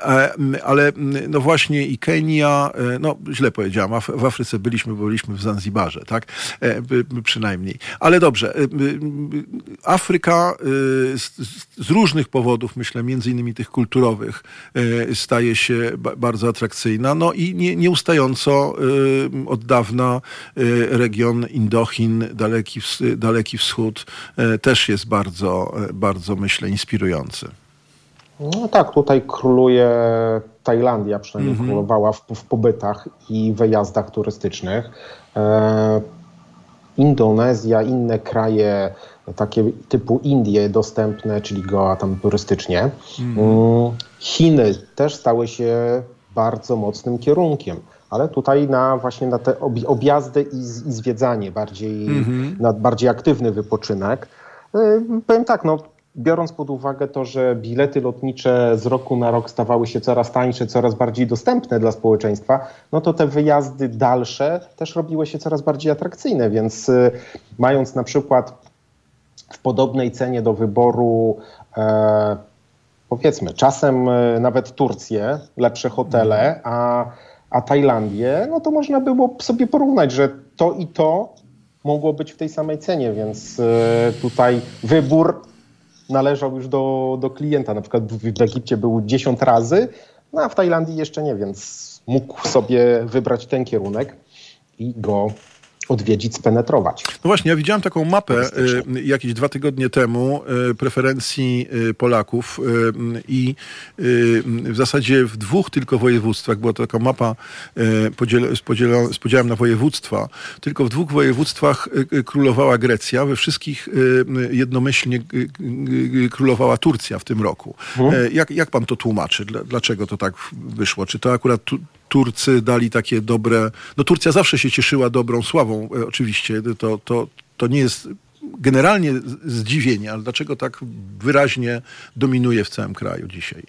Speaker 2: a, ale no właśnie i Kenia, no źle powiedziałam, w Afryce byliśmy, bo byliśmy w Zanzibarze, tak? E, przynajmniej. Ale dobrze, Afryka z, z- z różnych powodów, myślę, między innymi tych kulturowych, y, staje się ba- bardzo atrakcyjna. No i nie, nieustająco y, od dawna y, region Indochin, Daleki, Daleki Wschód też jest bardzo, bardzo, myślę, inspirujący.
Speaker 1: No tak, tutaj króluje Tajlandia, przynajmniej królowała w, w pobytach i wyjazdach turystycznych. E, Indonezja, inne kraje, takie typu Indie dostępne, czyli Goa tam turystycznie. Mm, Chiny też stały się bardzo mocnym kierunkiem. Ale tutaj na właśnie na te objazdy i, i zwiedzanie, bardziej, na bardziej aktywny wypoczynek. Y, Powiem tak, no, biorąc pod uwagę to, że bilety lotnicze z roku na rok stawały się coraz tańsze, coraz bardziej dostępne dla społeczeństwa, no to te wyjazdy dalsze też robiły się coraz bardziej atrakcyjne, więc y, mając na przykład w podobnej cenie do wyboru e, powiedzmy czasem e, nawet Turcję, lepsze hotele, a, a Tajlandię, no to można było sobie porównać, że to i to mogło być w tej samej cenie, więc e, tutaj wybór należał już do, do klienta. Na przykład w, w Egipcie był 10 razy, no a w Tajlandii jeszcze nie, więc mógł sobie wybrać ten kierunek i go odwiedzić, spenetrować.
Speaker 2: No właśnie, ja widziałem taką mapę y, jakieś dwa tygodnie temu y, preferencji y, Polaków i w zasadzie w dwóch tylko województwach, była to taka mapa podziel, z, z podziałem na województwa, tylko w dwóch województwach królowała Grecja, we wszystkich jednomyślnie królowała Turcja w tym roku. Y, Jak, jak pan to tłumaczy? Dla- Dlaczego to tak wyszło? Czy to akurat tu, Turcy dali takie dobre. No Turcja zawsze się cieszyła dobrą sławą, e, oczywiście. To, to, to nie jest generalnie zdziwienie, ale dlaczego tak wyraźnie dominuje w całym kraju dzisiaj?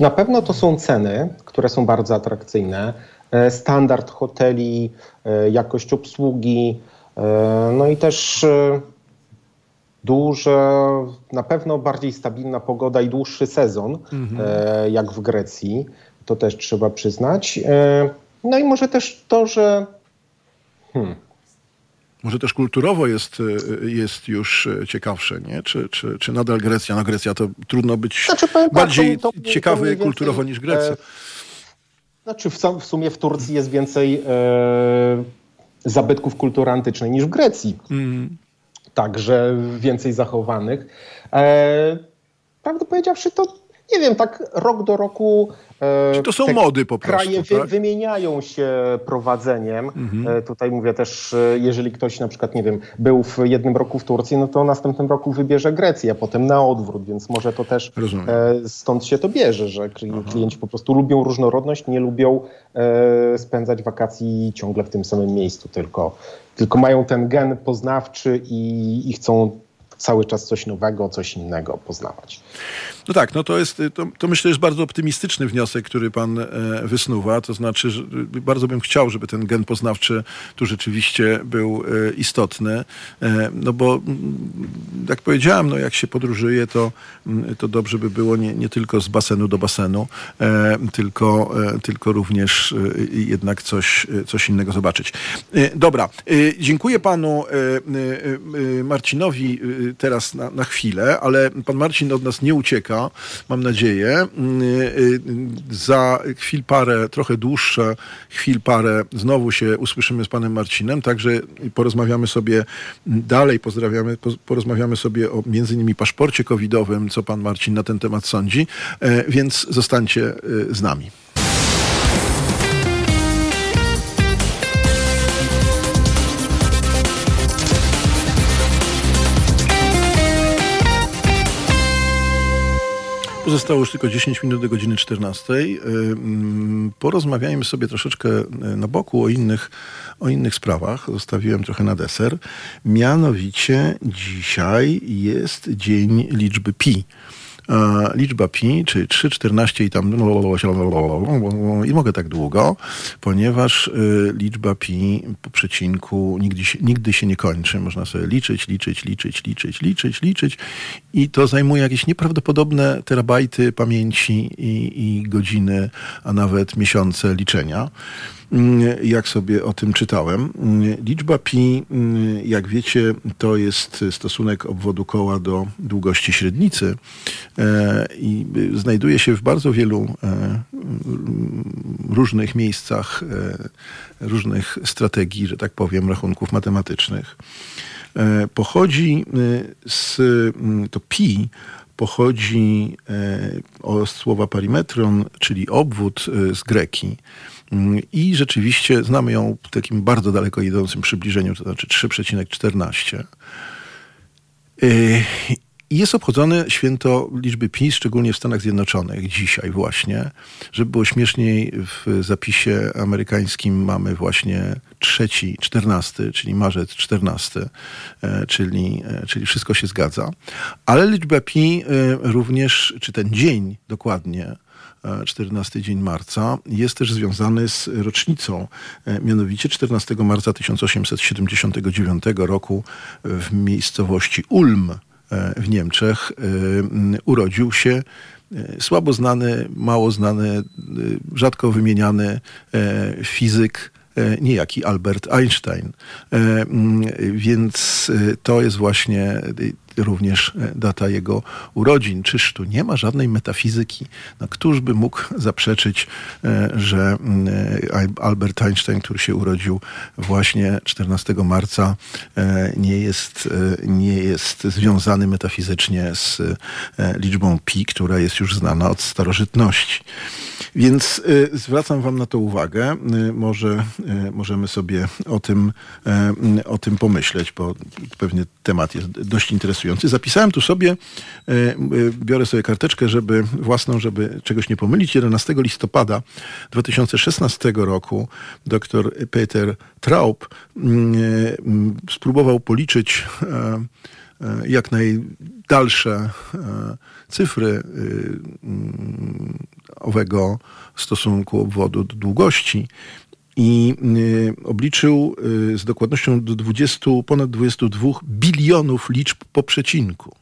Speaker 1: Na, pewno to są ceny, które są bardzo atrakcyjne. E, Standard hoteli, e, jakość obsługi, no i też duże, na pewno bardziej stabilna pogoda i dłuższy sezon, e, jak w Grecji. To też trzeba przyznać. E, No i może też to, że
Speaker 2: Może też kulturowo jest, e, jest już e, ciekawsze, nie? Czy, czy, czy nadal Grecja? No Grecja to trudno być
Speaker 1: Znaczy, tak,
Speaker 2: bardziej
Speaker 1: to- to- to
Speaker 2: ciekawy
Speaker 1: więcej,
Speaker 2: kulturowo niż Grecja.
Speaker 1: e, Znaczy w, w sumie w Turcji jest więcej e, zabytków kultury antycznej niż w Grecji.
Speaker 2: Mm.
Speaker 1: Także więcej zachowanych. E, prawdę powiedziawszy, to nie wiem, tak rok do roku. E,
Speaker 2: to są mody po prostu,
Speaker 1: Kraje wy,
Speaker 2: tak? Mhm.
Speaker 1: wymieniają się prowadzeniem. E, tutaj mówię też, e, jeżeli ktoś na przykład, nie wiem, był w jednym roku w Turcji, no to następnym roku wybierze Grecję, a potem na odwrót, więc może to też
Speaker 2: Rozumiem.
Speaker 1: stąd się to bierze, że kli- klienci po prostu lubią różnorodność, nie lubią spędzać wakacji ciągle w tym samym miejscu, tylko, tylko mają ten gen poznawczy i, i chcą cały czas coś nowego, coś innego poznawać.
Speaker 2: No tak, no to jest, to, to myślę jest bardzo optymistyczny wniosek, który pan e, wysnuwa. To znaczy, że e, bardzo bym chciał, żeby ten gen poznawczy tu rzeczywiście był e, istotny. E, no bo, jak powiedziałem, no jak się podróżuje, to, to dobrze by było nie, nie tylko z basenu do basenu, e, tylko, e, tylko również e, jednak coś, coś innego zobaczyć. Dobra, dziękuję panu Marcinowi teraz na, na chwilę, ale pan Marcin od nas nie ucieka, mam nadzieję. Mm, e, Za chwil parę, trochę dłuższe chwil parę, znowu się usłyszymy z panem Marcinem, także porozmawiamy sobie dalej, pozdrawiamy, poz- porozmawiamy sobie o między innymi paszporcie covidowym, co pan Marcin na ten temat sądzi, E, więc zostańcie e, z nami. Zostało już tylko 10 minut do godziny 14. Y, mm, porozmawiajmy sobie troszeczkę y, na boku o innych, o innych sprawach. Zostawiłem trochę na deser. Mianowicie dzisiaj jest dzień liczby pi liczba pi, czyli 3, 14 i tam i mogę tak długo, ponieważ y, liczba pi po przecinku nigdy się, nigdy się nie kończy. Można sobie liczyć, liczyć, liczyć, liczyć, liczyć, liczyć i to zajmuje jakieś nieprawdopodobne terabajty pamięci i, i godziny, a nawet miesiące liczenia. Jak sobie o tym czytałem. Liczba pi, jak wiecie, to jest stosunek obwodu koła do długości średnicy e, i znajduje się w bardzo wielu e, różnych miejscach, e, różnych strategii, że tak powiem, rachunków matematycznych. Pochodzi z to pi pochodzi od słowa parimetron, czyli obwód z greki. Mm, I rzeczywiście znamy ją w takim bardzo daleko idącym przybliżeniu, to znaczy 3,14. Y, jest obchodzone święto liczby pi, szczególnie w Stanach Zjednoczonych, dzisiaj właśnie. Żeby było śmieszniej, w zapisie amerykańskim mamy właśnie trzeci, czternasty, czyli marzec czternasty, e, czyli, e, czyli wszystko się zgadza. Ale liczba pi e, również, czy ten dzień dokładnie, 14 dzień marca, jest też związany z rocznicą. E, mianowicie 14 marca 1879 roku w miejscowości Ulm e, w Niemczech e, urodził się słabo znany, mało znany, rzadko wymieniany fizyk niejaki Albert Einstein. Więc to jest właśnie również e, data jego urodzin. Czyż tu nie ma żadnej metafizyki? No, któż by mógł zaprzeczyć, e, że e, Albert Einstein, który się urodził właśnie 14 marca, nie jest, nie jest związany metafizycznie z liczbą pi, która jest już znana od starożytności. Więc zwracam wam na to uwagę. Może możemy sobie o tym, o tym pomyśleć, bo pewnie temat jest dość interesujący interesujący. Zapisałem tu sobie, e, e, biorę sobie karteczkę, żeby własną, żeby czegoś nie pomylić. 11 listopada 2016 roku dr Peter Traub mm, e, spróbował policzyć jak najdalsze cyfry mm, owego stosunku obwodu do długości i y, obliczył y, z dokładnością do 20, ponad 22 bilionów liczb po przecinku.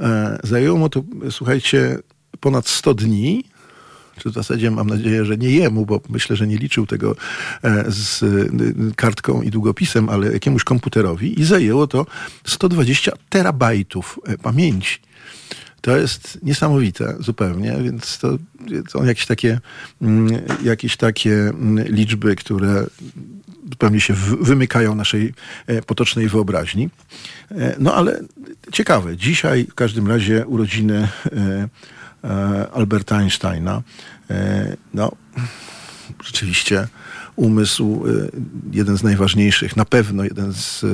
Speaker 2: E, zajęło mu to, słuchajcie, ponad 100 dni, czy w zasadzie mam nadzieję, że nie jemu, bo myślę, że nie liczył tego e, z y, kartką i długopisem, ale jakiemuś komputerowi i zajęło to 120 terabajtów e, pamięci. To jest niesamowite zupełnie, więc to są jakieś takie, mm, jakieś takie mm, liczby, które zupełnie się wymykają naszej e, potocznej wyobraźni. E, no ale ciekawe, dzisiaj w każdym razie urodziny e, Alberta Einsteina. No, rzeczywiście umysł, jeden z najważniejszych, na pewno jeden z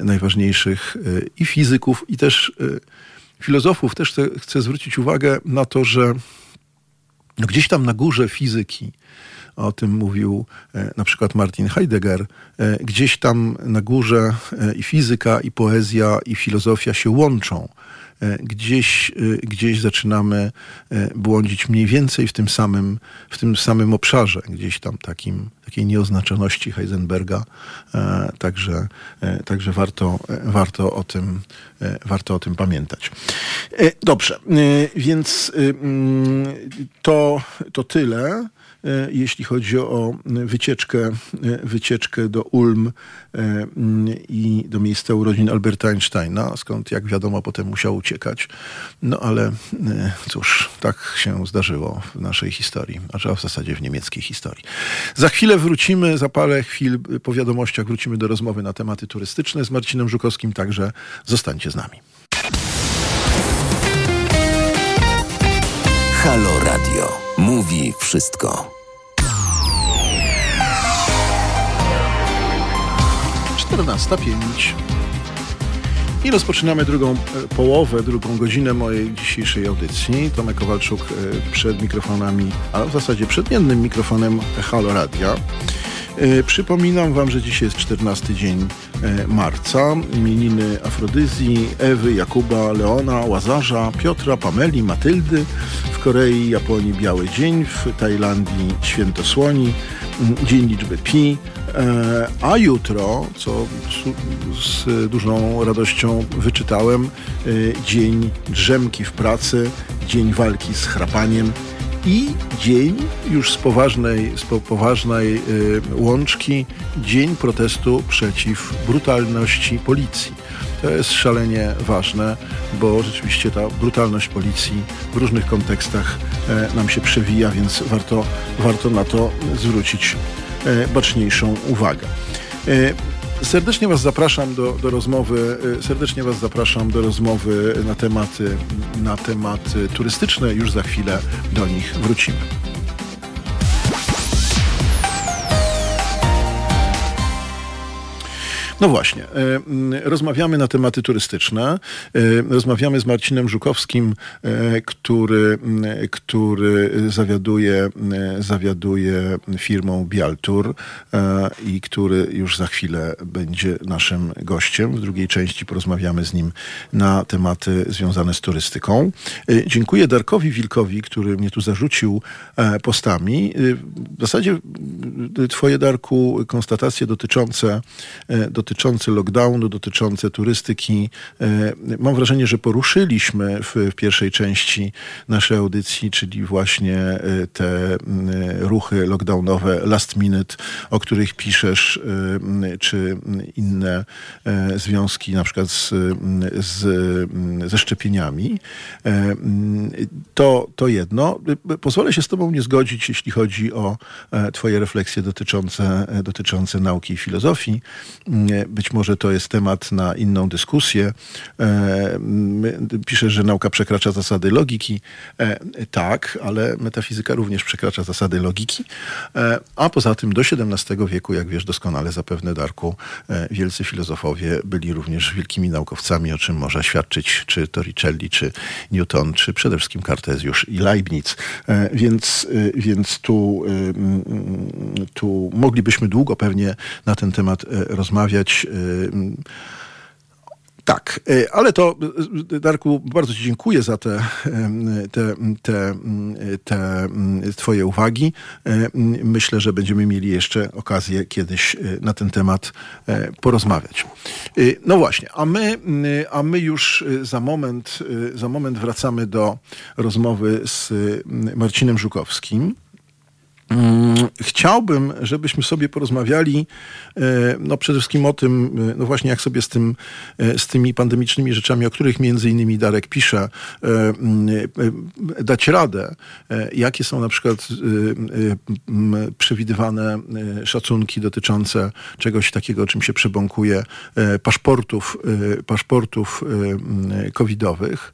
Speaker 2: najważniejszych i fizyków, i też filozofów też chcę, zwrócić uwagę na to, że gdzieś tam na górze fizyki, o tym mówił e, na przykład Martin Heidegger, e, gdzieś tam na górze e, i fizyka, i poezja, i filozofia się łączą. E, gdzieś, e, gdzieś zaczynamy e, błądzić mniej więcej w tym samym, w tym samym obszarze, gdzieś tam takim, takiej nieoznaczoności Heisenberga. Także, także warto, warto, o tym, warto o tym pamiętać. Dobrze, więc mm, to, to tyle. E, jeśli chodzi o wycieczkę, e, wycieczkę do Ulm e, mm, i do miejsca urodzin Alberta Einsteina, skąd jak wiadomo potem musiał uciekać. No ale cóż, tak się zdarzyło w naszej historii, a w zasadzie w niemieckiej historii. Za chwilę wrócimy, za parę chwil po wiadomościach wrócimy do rozmowy na tematy turystyczne z Marcinem Żukowskim, także zostańcie z nami.
Speaker 3: Halo Radio. Mówi wszystko.
Speaker 2: 14.05. I rozpoczynamy drugą e, połowę, drugą godzinę mojej dzisiejszej audycji. Tomek Kowalczuk e, przed mikrofonami, a w zasadzie przed jednym mikrofonem Halo Radia. E, przypominam Wam, że dzisiaj jest 14 dzień marca. Imieniny Afrodyzji, Ewy, Jakuba, Leona, Łazarza, Piotra, Pameli, Matyldy. W Korei, Japonii Biały Dzień, w Tajlandii Święto Słoni, Dzień Liczby Pi. A jutro, co z dużą radością wyczytałem, dzień drzemki w pracy, dzień walki z chrapaniem i dzień już z poważnej, z poważnej łączki, dzień protestu przeciw brutalności policji. To jest szalenie ważne, bo rzeczywiście ta brutalność policji w różnych kontekstach nam się przewija, więc warto, warto na to zwrócić baczniejszą uwagę. Serdecznie Was zapraszam do, do rozmowy. Serdecznie Was zapraszam do rozmowy na tematy, na tematy turystyczne. Już za chwilę do nich wrócimy. No właśnie, rozmawiamy na tematy turystyczne. Rozmawiamy z Marcinem Żukowskim, który, który zawiaduje, zawiaduje firmą Bialtur i który już za chwilę będzie naszym gościem. W drugiej części porozmawiamy z nim na tematy związane z turystyką. Dziękuję Darkowi Wilkowi, który mnie tu zarzucił postami. W zasadzie twoje, Darku, konstatacje dotyczące, dotyczące dotyczące lockdownu, dotyczące turystyki. Mam wrażenie, że poruszyliśmy w, pierwszej części naszej audycji, czyli właśnie te ruchy lockdownowe last minute, o których piszesz, czy inne związki na przykład z, z, ze szczepieniami. To, to jedno. Pozwolę się z Tobą nie zgodzić, jeśli chodzi o Twoje refleksje dotyczące, dotyczące nauki i filozofii być może to jest temat na inną dyskusję. E, pisze, że nauka przekracza zasady logiki. E, tak, ale metafizyka również przekracza zasady logiki. E, a poza tym do XVII wieku, jak wiesz doskonale zapewne, Darku, wielcy filozofowie byli również wielkimi naukowcami, o czym może świadczyć czy Torricelli, czy Newton, czy przede wszystkim Kartezjusz i Leibniz. Więc, więc tu, tu moglibyśmy długo pewnie na ten temat rozmawiać. Tak, ale to Darku, bardzo Ci dziękuję za te, te, te, te Twoje uwagi. Myślę, że będziemy mieli jeszcze okazję kiedyś na ten temat porozmawiać. No właśnie, a my, a my już za moment, za moment wracamy do rozmowy z Marcinem Żukowskim. Chciałbym, żebyśmy sobie porozmawiali no przede wszystkim o tym, no właśnie jak sobie z, tym, z tymi pandemicznymi rzeczami, o których między innymi Darek pisze, dać radę. Jakie są na przykład przewidywane szacunki dotyczące czegoś takiego, czym się przebąkuje, paszportów, paszportów covidowych,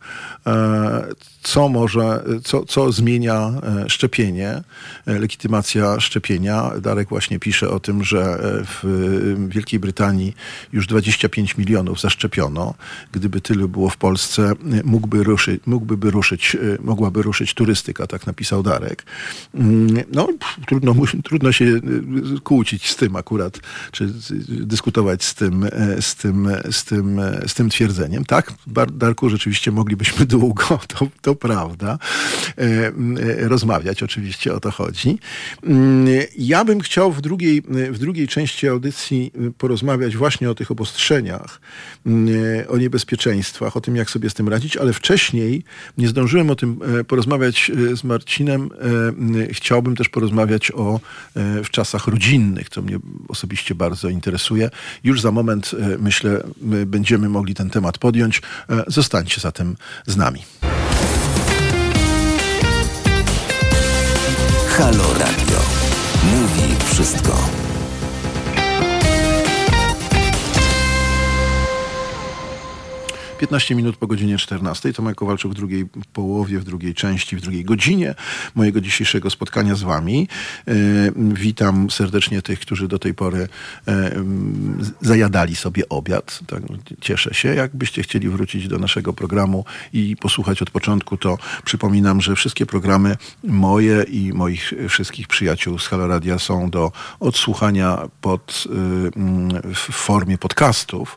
Speaker 2: co może, co, co zmienia szczepienie, legitymacja szczepienia. Darek właśnie pisze o tym, że w Wielkiej Brytanii już 25 milionów zaszczepiono. Gdyby tylu było w Polsce, mógłby ruszyć, mógłby ruszyć, mogłaby ruszyć turystyka, tak napisał Darek. No, trudno, trudno się kłócić z tym akurat, czy dyskutować z tym, z tym, z tym, z tym twierdzeniem. Tak, Darku, rzeczywiście moglibyśmy długo, to, to prawda, rozmawiać, oczywiście o to chodzi. Ja bym chciał w drugiej, w drugiej części audycji porozmawiać właśnie o tych obostrzeniach, o niebezpieczeństwach, o tym, jak sobie z tym radzić, ale wcześniej nie zdążyłem o tym porozmawiać z Marcinem. Chciałbym też porozmawiać o w czasach rodzinnych, co mnie osobiście bardzo interesuje. Już za moment, myślę, będziemy mogli ten temat podjąć. Zostańcie zatem z nami.
Speaker 3: Halo Radio. Mówi wszystko.
Speaker 2: 15 minut po godzinie 14. Tomek Kowalczuk w drugiej połowie, w drugiej części, w drugiej godzinie mojego dzisiejszego spotkania z wami. E, witam serdecznie tych, którzy do tej pory e, zajadali sobie obiad. Tak, cieszę się. Jakbyście chcieli wrócić do naszego programu i posłuchać od początku, to przypominam, że wszystkie programy moje i moich wszystkich przyjaciół z Halo Radia są do odsłuchania pod, w formie podcastów.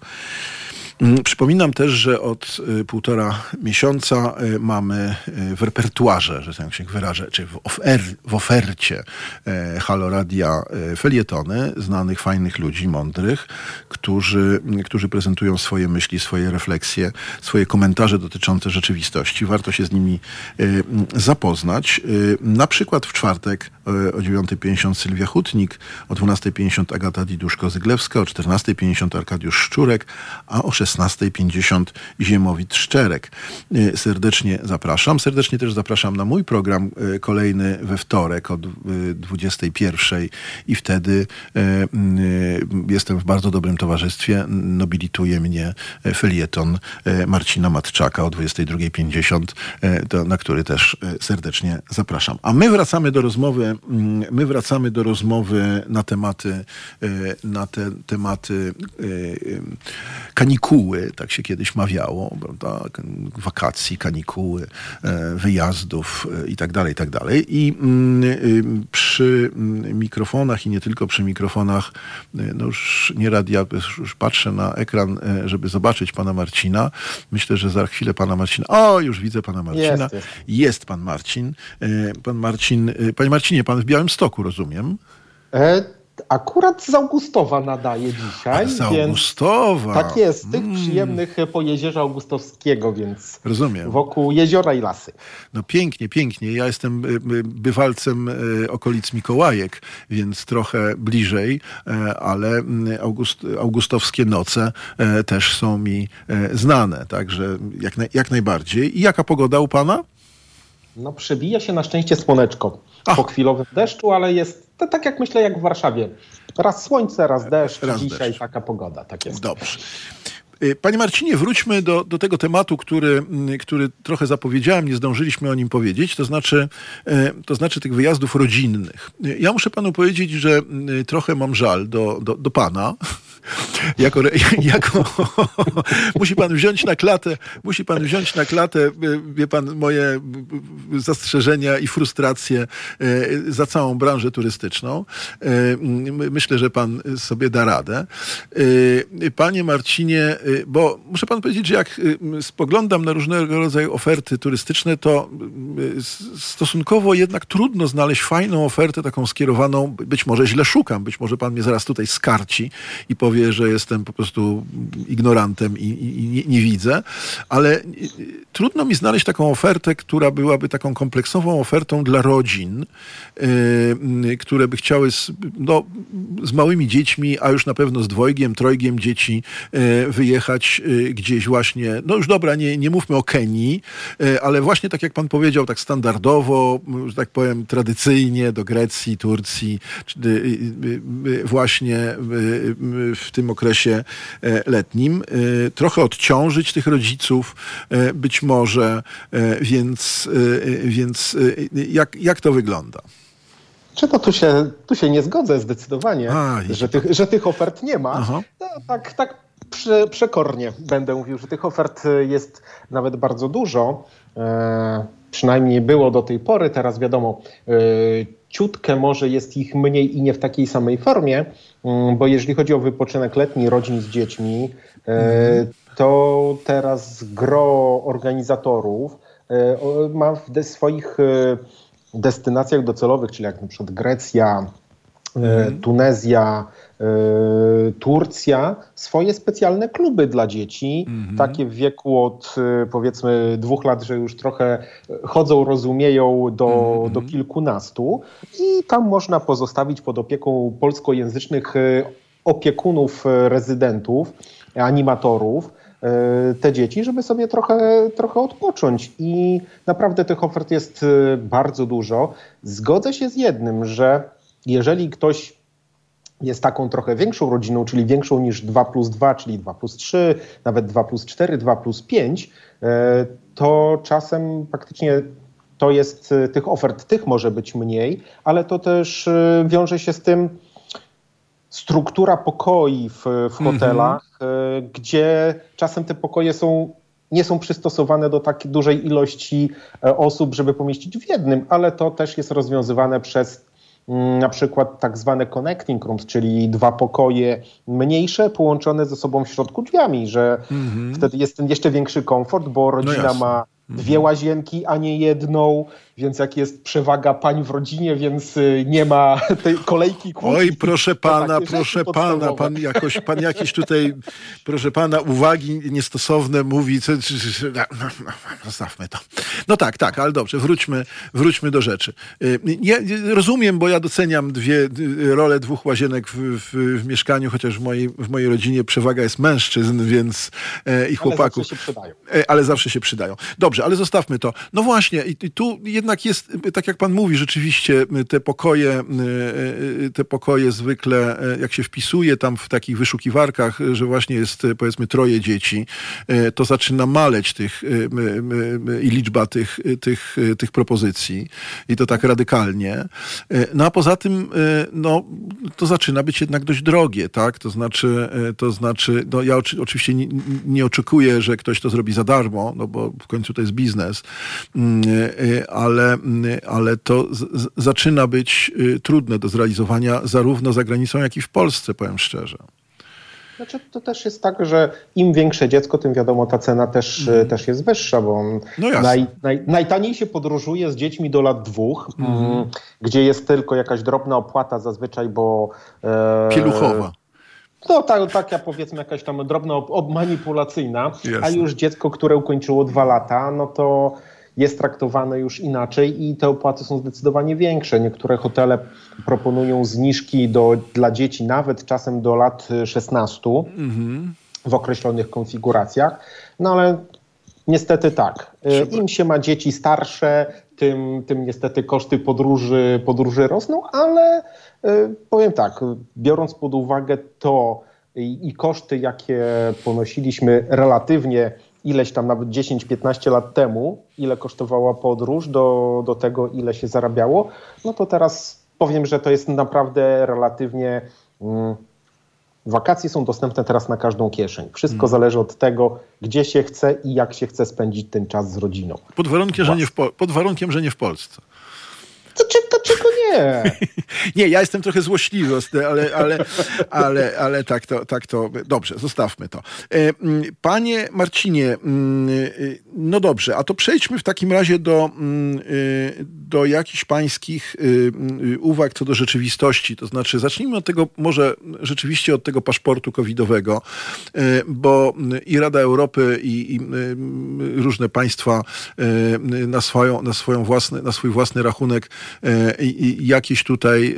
Speaker 2: Mm, przypominam też, że od y, półtora miesiąca y, mamy y, w repertuarze, że tak się wyrażę, czy w, ofer w ofercie Halo Radia felietony znanych, fajnych ludzi, mądrych, którzy, którzy prezentują swoje myśli, swoje refleksje, swoje komentarze dotyczące rzeczywistości. Warto się z nimi zapoznać. Na przykład w czwartek o 9.50 Sylwia Hutnik, o 12.50 Agata Diduszko-Zyglewska, o 14.50 Arkadiusz Szczurek, a o 16.50 Ziemowit Szczerek. E, serdecznie zapraszam. Serdecznie też zapraszam na mój program e, kolejny we wtorek od 21.00 e, i wtedy jestem w bardzo dobrym towarzystwie. Nobilituje mnie felieton Marcina Matczaka o 22.50, na który też serdecznie zapraszam. A my wracamy do rozmowy, mm, my wracamy do rozmowy na tematy, na te tematy kanikuł kanikuły, tak się kiedyś mawiało, prawda? wakacji, kanikuły, e, wyjazdów e, i tak dalej, i tak dalej. I mm, y, przy mm, mikrofonach i nie tylko przy mikrofonach, e, no już nie radia, już patrzę na ekran, żeby zobaczyć pana Marcina. Myślę, że za chwilę pana Marcina, o już widzę pana Marcina. Jest, jest. jest pan Marcin. Pan Marcin, panie Marcinie, pan w Białym Stoku, rozumiem?
Speaker 1: E Akurat z Augustowa nadaje dzisiaj.
Speaker 2: z Augustowa.
Speaker 1: Tak jest, z tych mm. przyjemnych po Jezierza Augustowskiego, więc
Speaker 2: Rozumiem.
Speaker 1: wokół jeziora i lasy.
Speaker 2: No pięknie, pięknie. Ja jestem y, y, bywalcem y, okolic Mikołajek, więc trochę bliżej, ale August, augustowskie noce też są mi znane, także jak, jak najbardziej. I jaka pogoda u pana?
Speaker 1: No przebija się na szczęście słoneczko po chwilowym deszczu, ale jest to tak jak myślę, jak w Warszawie. Raz słońce, raz deszcz, raz dzisiaj deszcz. taka pogoda, tak jest.
Speaker 2: Dobrze. Y, panie Marcinie, wróćmy do, do tego tematu, który, mm, który trochę zapowiedziałem, nie zdążyliśmy o nim powiedzieć, to znaczy, y, to znaczy tych wyjazdów rodzinnych. Y, ja muszę panu powiedzieć, że trochę mam żal do, do, do pana, jako, jako musi pan wziąć na klatę, musi pan wziąć na klatę, wie pan, moje zastrzeżenia i frustracje e, za całą branżę turystyczną. E, myślę, że pan sobie da radę. E, panie Marcinie, bo muszę pan powiedzieć, że jak spoglądam na różnego rodzaju oferty turystyczne, to stosunkowo jednak trudno znaleźć fajną ofertę, taką skierowaną, być może źle szukam, być może pan mnie zaraz tutaj skarci i powie, że jestem po prostu ignorantem i, i, nie, nie, widzę, ale trudno mi znaleźć taką ofertę, która byłaby taką kompleksową ofertą dla rodzin, które by chciały z, no, z małymi dziećmi, a już na pewno z dwojgiem, trojgiem dzieci yy, wyjechać yy, gdzieś właśnie, no już dobra, nie, nie mówmy o Kenii, ale właśnie tak jak pan powiedział, tak standardowo, że tak powiem tradycyjnie do Grecji, Turcji, właśnie w tym okresie e, letnim, e, trochę odciążyć tych rodziców e, być może, więc, więc jak, jak to wygląda?
Speaker 1: Czy to tu się, tu się nie zgodzę zdecydowanie, A, że, tych, że tych ofert nie ma. No, tak, tak prze, przekornie będę mówił, że tych ofert jest nawet bardzo dużo. E, przynajmniej było do tej pory, teraz wiadomo, e, ciutkę może jest ich mniej i nie w takiej samej formie, mm, bo jeżeli chodzi o wypoczynek letni rodzin z dziećmi, mm. to teraz gro organizatorów e, ma w swoich e, destynacjach docelowych, czyli jak na przykład Grecja, mm. Tunezja, E, Turcja swoje specjalne kluby dla dzieci, mhm. takie w wieku od e, powiedzmy dwóch lat, że już trochę chodzą, rozumieją do, mhm. do kilkunastu i tam można pozostawić pod opieką polskojęzycznych e, opiekunów rezydentów, animatorów, te dzieci, żeby sobie trochę, trochę odpocząć. I naprawdę tych ofert jest bardzo dużo. Zgodzę się z jednym, że jeżeli ktoś jest taką trochę większą rodziną, czyli większą niż 2 plus 2, czyli 2 plus 3, nawet 2 plus 4, 2 plus 5, e, to czasem faktycznie to jest, e, tych ofert tych może być mniej, ale to też e, wiąże się z tym struktura pokoi w, w hotelach, mhm. gdzie czasem te pokoje są nie są przystosowane do tak dużej ilości osób, żeby pomieścić w jednym, ale to też jest rozwiązywane przez na przykład tak zwane connecting rooms, czyli dwa pokoje mniejsze połączone ze sobą w środku drzwiami, że mm -hmm. wtedy jest ten jeszcze większy komfort, bo rodzina no ma dwie łazienki, a nie jedną, więc jak jest przewaga pań w rodzinie, więc y, nie ma tej kolejki kłótni.
Speaker 2: Oj, proszę pana, proszę pana, pan jakoś, pan jakieś tutaj, proszę pana, uwagi niestosowne mówi, co, no, no, no, zostawmy to. No tak, tak, ale dobrze, wróćmy, wróćmy do rzeczy. Y, ja rozumiem, bo ja doceniam dwie y, role dwóch łazienek w, w, w mieszkaniu, chociaż w mojej, w mojej rodzinie przewaga jest mężczyzn, więc e, i chłopaków.
Speaker 1: Ale zawsze się przydają.
Speaker 2: E, ale zawsze się przydają. Dobrze, ale zostawmy to. No właśnie, i, i tu jednak jest, tak jak pan mówi, rzeczywiście te pokoje, e, e, te pokoje zwykle, jak się wpisuje tam w takich wyszukiwarkach, że właśnie jest powiedzmy troje dzieci, to zaczyna maleć tych i liczba tych, tych, tych propozycji i to tak radykalnie. No a poza tym, no, to zaczyna być jednak dość drogie, tak? To znaczy, to znaczy, no ja oczywiście nie, nie oczekuję, że ktoś to zrobi za darmo, no bo w końcu to jest biznes, mm, ale ale to z, zaczyna być y, trudne do zrealizowania zarówno za granicą, jak i w Polsce, powiem szczerze.
Speaker 1: Znaczy, to też jest tak, że im większe dziecko, tym wiadomo, ta cena też, mm. też jest wyższa, bo no naj, naj, najtaniej się podróżuje z dziećmi do lat dwóch, mm. gdzie jest tylko jakaś drobna opłata zazwyczaj, bo...
Speaker 2: E, Pieluchowa.
Speaker 1: No tak, taka powiedzmy jakaś tam drobna manipulacyjna, a już dziecko, które ukończyło dwa lata, no to jest traktowane już inaczej i te opłaty są zdecydowanie większe. Niektóre hotele proponują zniżki do, dla dzieci nawet czasem do lat 16 mhm. w określonych konfiguracjach, no ale niestety tak. Im się ma dzieci starsze, tym, tym niestety koszty podróży, podróży rosną, ale e, powiem tak, biorąc pod uwagę to i koszty, jakie ponosiliśmy relatywnie ileś tam nawet 10-15 lat temu, ile kosztowała podróż do, do tego, ile się zarabiało, no to teraz powiem, że to jest naprawdę relatywnie. Mm, wakacje są dostępne teraz na każdą kieszeń. Wszystko hmm. zależy od tego, gdzie się chce i jak się chce spędzić ten czas z rodziną.
Speaker 2: Pod warunkiem, że nie w, pod warunkiem, że nie w Polsce.
Speaker 1: To, to czego nie?
Speaker 2: nie, ja jestem trochę złośliwy, ale, ale, ale, ale tak, to, tak to. Dobrze, zostawmy to. E, mm, panie Marcinie, mm, y, no dobrze, a to przejdźmy w takim razie do, mm, y, do jakichś pańskich y, uwag co do rzeczywistości. To znaczy, zacznijmy od tego, może rzeczywiście od tego paszportu covidowego, e, bo i Rada Europy, i, i różne państwa e, na, swoją, na, swoją własny, na swój własny rachunek jakieś tutaj,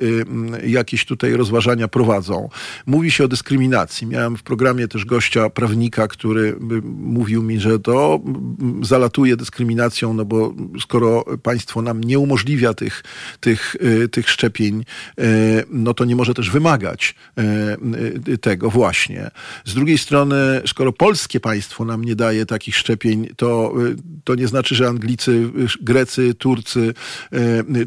Speaker 2: jakieś tutaj rozważania prowadzą. Mówi się o dyskryminacji. Miałem w programie też gościa, prawnika, który mówił mi, że to zalatuje dyskryminacją, no bo skoro państwo nam nie umożliwia tych, tych, y, tych szczepień, y, no to nie może też wymagać y, tego właśnie. Z drugiej strony, skoro polskie państwo nam nie daje takich szczepień, to, to nie znaczy, że Anglicy, Grecy, Turcy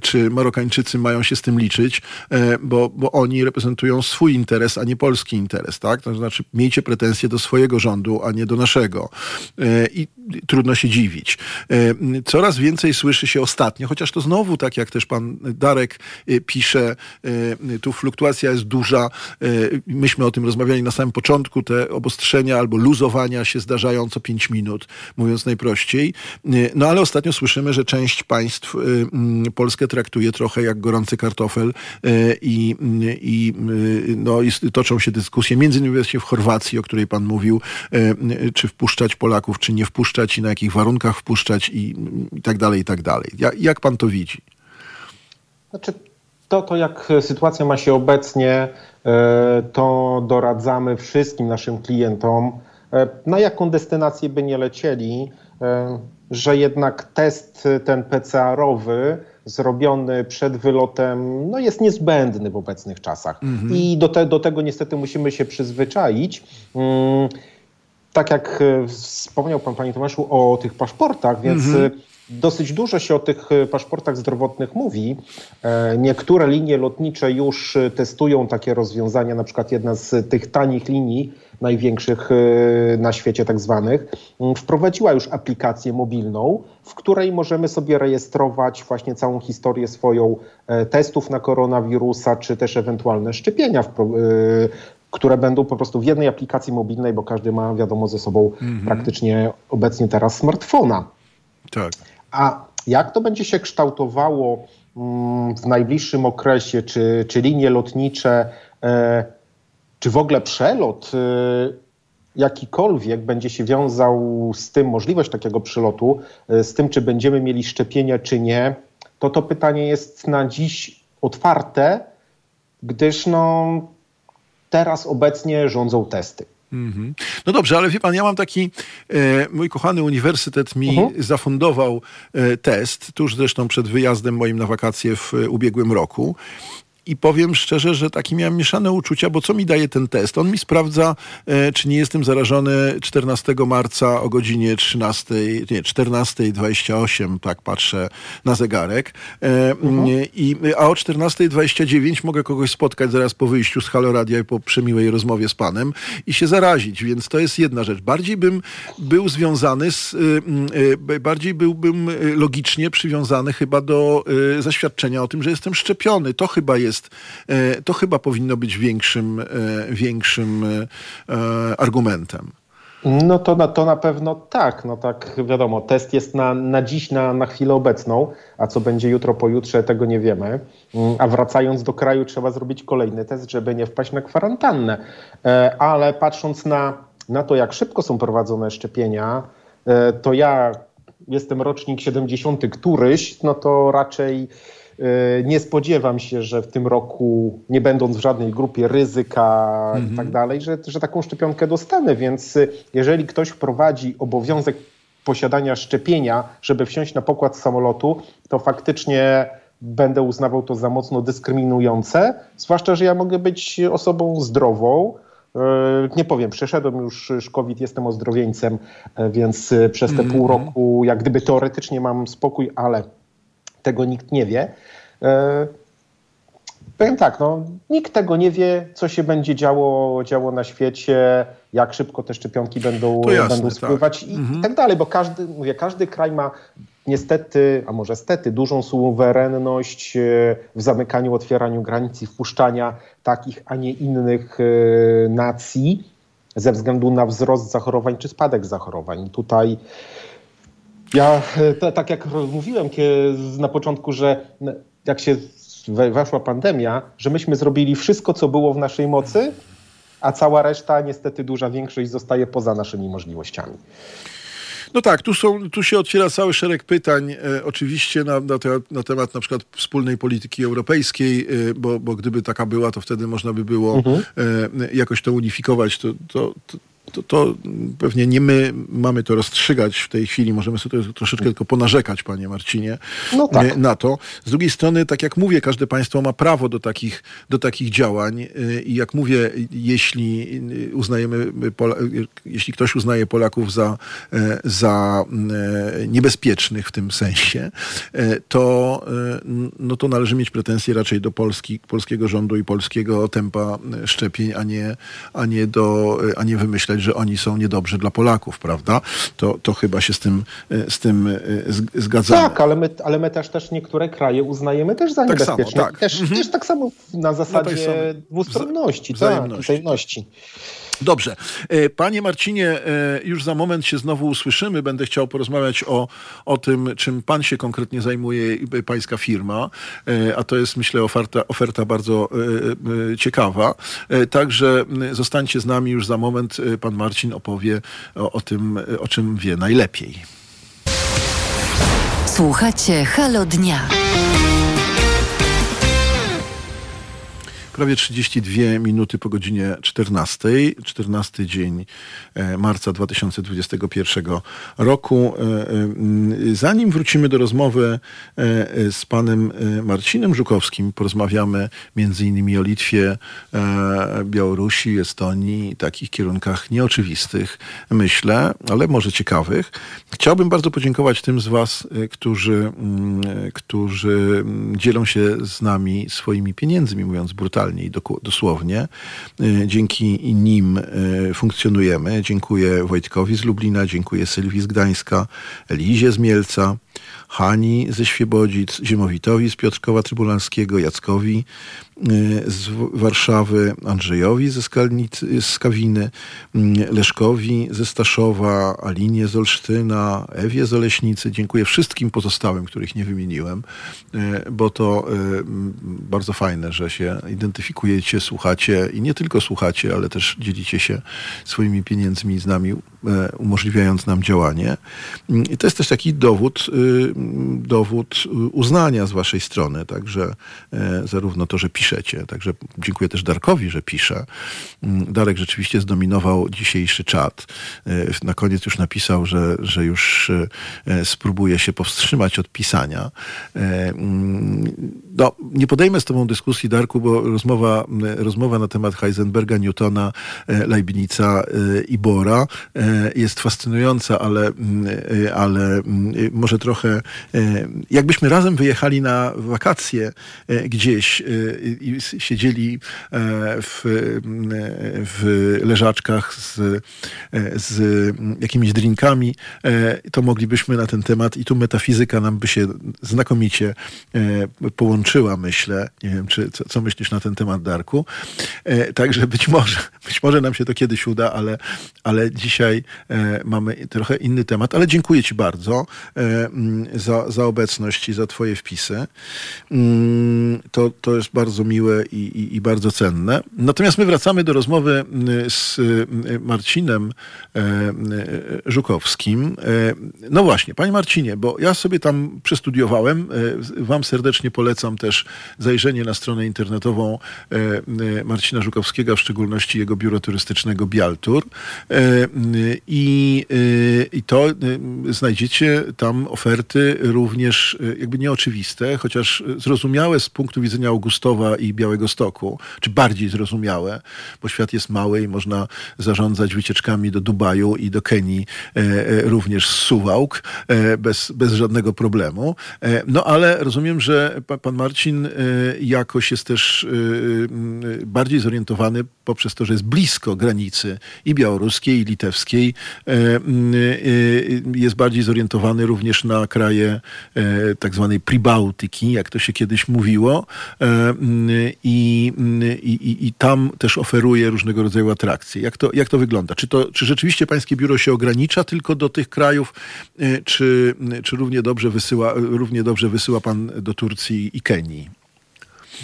Speaker 2: czy Marokańczycy mają się z tym liczyć, e, bo, bo oni reprezentują swój interes, a nie polski interes, tak? To znaczy miejcie pretensje do swojego rządu, a nie do naszego. E, I trudno się dziwić. E, coraz więcej słyszy się ostatnio, chociaż to znowu, tak jak też pan Darek pisze, tu fluktuacja jest duża. Myśmy o tym rozmawiali na samym początku. Te obostrzenia albo luzowania się zdarzają co pięć minut, mówiąc najprościej. No ale ostatnio słyszymy, że część państw Polskę traktuje trochę jak gorący kartofel e, i, i e, no, toczą się dyskusje, między innymi właśnie w Chorwacji, o której pan mówił, e, czy wpuszczać Polaków, czy nie wpuszczać i na jakich warunkach wpuszczać i, i tak dalej, i tak dalej. Jak, jak pan to widzi?
Speaker 1: Znaczy, to, to jak sytuacja ma się obecnie, to doradzamy wszystkim naszym klientom, na jaką destynację by nie lecieli, że jednak test ten PCR-owy zrobiony przed wylotem no jest niezbędny w obecnych czasach. I do, te, do tego niestety musimy się przyzwyczaić. Mm, tak jak e, wspomniał pan, panie Tomaszu, o tych paszportach, więc e, dosyć dużo się o tych e, paszportach zdrowotnych mówi. E, Niektóre linie lotnicze już e, testują takie rozwiązania, na przykład jedna z tych tanich linii, największych na świecie tak zwanych, m, wprowadziła już aplikację mobilną, w której możemy sobie rejestrować właśnie całą historię swoją testów na koronawirusa, czy też ewentualne szczepienia, które będą po prostu w jednej aplikacji mobilnej, bo każdy ma, wiadomo, ze sobą praktycznie obecnie teraz smartfona.
Speaker 2: Tak.
Speaker 1: A jak to będzie się kształtowało mm, w najbliższym okresie, czy, czy linie lotnicze, e, czy w ogóle przelot e, jakikolwiek będzie się wiązał z tym, możliwość takiego przylotu, e, z tym, czy będziemy mieli szczepienia, czy nie, to to pytanie jest na dziś otwarte, gdyż no, teraz obecnie rządzą testy.
Speaker 2: Mhm. No dobrze, ale wie pan, ja mam taki, e, mój kochany uniwersytet mi
Speaker 1: Mhm.
Speaker 2: zafundował e, test, tuż zresztą przed wyjazdem moim na wakacje w e, ubiegłym roku. I powiem szczerze, że takie miałem mieszane uczucia, bo co mi daje ten test? On mi sprawdza, e, czy nie jestem zarażony 14 marca o godzinie 13, nie, 14.28, tak patrzę na zegarek. E, i, a o 14.29 mogę kogoś spotkać zaraz po wyjściu z Halo Radia i po przemiłej rozmowie z panem i się zarazić, więc to jest jedna rzecz. Bardziej bym był związany z, y, y, bardziej byłbym y, logicznie przywiązany chyba do y, zaświadczenia o tym, że jestem szczepiony. To chyba jest, y, to chyba powinno być większym, y, większym y, argumentem.
Speaker 1: No to na, to na pewno tak, no tak wiadomo, test jest na, na dziś, na, na chwilę obecną, a co będzie jutro, pojutrze, tego nie wiemy. Mm, A wracając do kraju trzeba zrobić kolejny test, żeby nie wpaść na kwarantannę. E, Ale patrząc na, na to, jak szybko są prowadzone szczepienia, e, to ja jestem rocznik 70 któryś, no to raczej e, nie spodziewam się, że w tym roku, nie będąc w żadnej grupie ryzyka i tak dalej, że, że taką szczepionkę dostanę. Więc y, jeżeli ktoś wprowadzi obowiązek posiadania szczepienia, żeby wsiąść na pokład samolotu, to faktycznie będę uznawał to za mocno dyskryminujące. Zwłaszcza, że ja mogę być osobą zdrową. E, Nie powiem, przeszedłem już COVID, jestem ozdrowieńcem, e, więc e, przez te pół roku jak gdyby teoretycznie mam spokój, ale tego nikt nie wie. E, Powiem tak, no, nikt tego nie wie, co się będzie działo, działo na świecie, jak szybko te szczepionki będą,
Speaker 2: jasne,
Speaker 1: będą
Speaker 2: tak.
Speaker 1: spływać i, i tak dalej, bo każdy, mówię, każdy kraj ma niestety, a może stety, dużą suwerenność e, w zamykaniu, otwieraniu granic i wpuszczania takich, a nie innych e, nacji ze względu na wzrost zachorowań czy spadek zachorowań. Tutaj ja, e, ta- tak jak mówiłem na początku, że jak się we- weszła pandemia, że myśmy zrobili wszystko, co było w naszej mocy, a cała reszta, niestety duża większość, zostaje poza naszymi możliwościami.
Speaker 2: No tak, tu, są, tu się otwiera cały szereg pytań, e, oczywiście na, na, te, na temat na przykład wspólnej polityki europejskiej, e, bo, bo gdyby taka była, to wtedy można by było
Speaker 1: Mhm.
Speaker 2: e, jakoś to unifikować. To, to, to, to, to pewnie nie my mamy to rozstrzygać w tej chwili, możemy sobie to troszeczkę tylko ponarzekać, panie Marcinie,
Speaker 1: No tak.
Speaker 2: na to. Z drugiej strony, tak jak mówię, każde państwo ma prawo do takich, do takich działań e, i jak mówię, jeśli e, uznajemy, e, jeśli ktoś uznaje Polaków za, za niebezpiecznych w tym sensie, to, no to należy mieć pretensje raczej do Polski, polskiego rządu i polskiego tempa szczepień, a nie, a nie, do, a nie wymyślać, że oni są niedobrzy dla Polaków, prawda? To, to chyba się z tym, e, z tym e, zgadzamy.
Speaker 1: Tak, ale my, ale my też, też niektóre kraje uznajemy też za
Speaker 2: Tak samo, tak.
Speaker 1: Też, też tak samo na zasadzie
Speaker 2: samej
Speaker 1: dwustronności,
Speaker 2: wza-
Speaker 1: tak,
Speaker 2: wzajemności. Dobrze. E, Panie Marcinie, e, już za moment się znowu usłyszymy. Będę chciał porozmawiać o, o tym, czym pan się konkretnie zajmuje, i e, pańska firma, a to jest, myślę, oferta, oferta bardzo ciekawa. Także zostańcie z nami już za moment. Pan Marcin opowie o, o tym, o czym wie najlepiej.
Speaker 4: Słuchacie Halo Dnia.
Speaker 2: Prawie 32 minuty po godzinie 14. 14 dzień e, marca 2021 roku. E, e, zanim wrócimy do rozmowy z panem Marcinem Żukowskim, porozmawiamy między innymi o Litwie, Białorusi, Estonii, takich kierunkach nieoczywistych, myślę, ale może ciekawych. Chciałbym bardzo podziękować tym z was, którzy, którzy dzielą się z nami swoimi pieniędzmi, mówiąc brutalnie i dosłownie. Y, dzięki nim y, funkcjonujemy. Dziękuję Wojtkowi z Lublina, dziękuję Sylwii z Gdańska, Elizie z Mielca, Hani ze Świebodzic, Ziemowitowi z Piotrkowa Trybunalskiego, Jackowi z Warszawy, Andrzejowi ze Skalnicy, z Kawiny, y, Leszkowi ze Staszowa, Alinie z Olsztyna, Ewie z Oleśnicy. Dziękuję wszystkim pozostałym, których nie wymieniłem, y, bo to bardzo fajne, że się identyfikujecie, słuchacie i nie tylko słuchacie, ale też dzielicie się swoimi pieniędzmi z nami, umożliwiając nam działanie. I to jest też taki dowód, dowód uznania z waszej strony, także zarówno to, że piszecie, także dziękuję też Darkowi, że pisze. Mm, Darek rzeczywiście zdominował dzisiejszy czat. E, na koniec już napisał, że, że już e, spróbuje się powstrzymać od pisania. No, nie podejmę z tobą dyskusji, Darku, bo rozmowa, rozmowa na temat Heisenberga, Newtona, Leibnica i Bora jest fascynująca, ale, ale może trochę E, jakbyśmy razem wyjechali na wakacje e, gdzieś e, i siedzieli w, w leżaczkach z, z jakimiś drinkami, to moglibyśmy na ten temat i tu metafizyka nam by się znakomicie połączyła, myślę. Nie wiem, czy, co, co myślisz na ten temat, Darku. Także być może, być może nam się to kiedyś uda, ale, ale dzisiaj mamy trochę inny temat. Ale dziękuję Ci bardzo za, za obecność i za Twoje wpisy. Mm, to, to jest bardzo miłe i, i, i bardzo cenne. Natomiast my wracamy do rozmowy mm, z Marcinem e, e, Żukowskim. E, no właśnie, Panie Marcinie, bo ja sobie tam przestudiowałem. Wam serdecznie polecam też zajrzenie na stronę internetową Marcina Żukowskiego, w szczególności jego biuro turystycznego Bialtur. I, i to znajdziecie tam oferty również e, jakby nieoczywiste, chociaż zrozumiałe z punktu widzenia Augustowa i Białego Stoku, czy bardziej zrozumiałe, bo świat jest mały i można zarządzać wycieczkami do Dubaju i do Kenii e, e, również z Suwałk bez, bez żadnego problemu. No ale rozumiem, że pan Marcin jakoś jest też bardziej zorientowany poprzez to, że jest blisko granicy i białoruskiej, i litewskiej. Jest bardziej zorientowany również na kraje tak zwanej Pribałtyki, jak to się kiedyś mówiło. I, i, i tam też oferuje różnego rodzaju atrakcje. Jak to, jak to wygląda? Czy, to, czy rzeczywiście pańskie biuro się ogranicza tylko do tych krajów, czy, czy równie, dobrze wysyła, równie dobrze wysyła pan do Turcji i Kenii?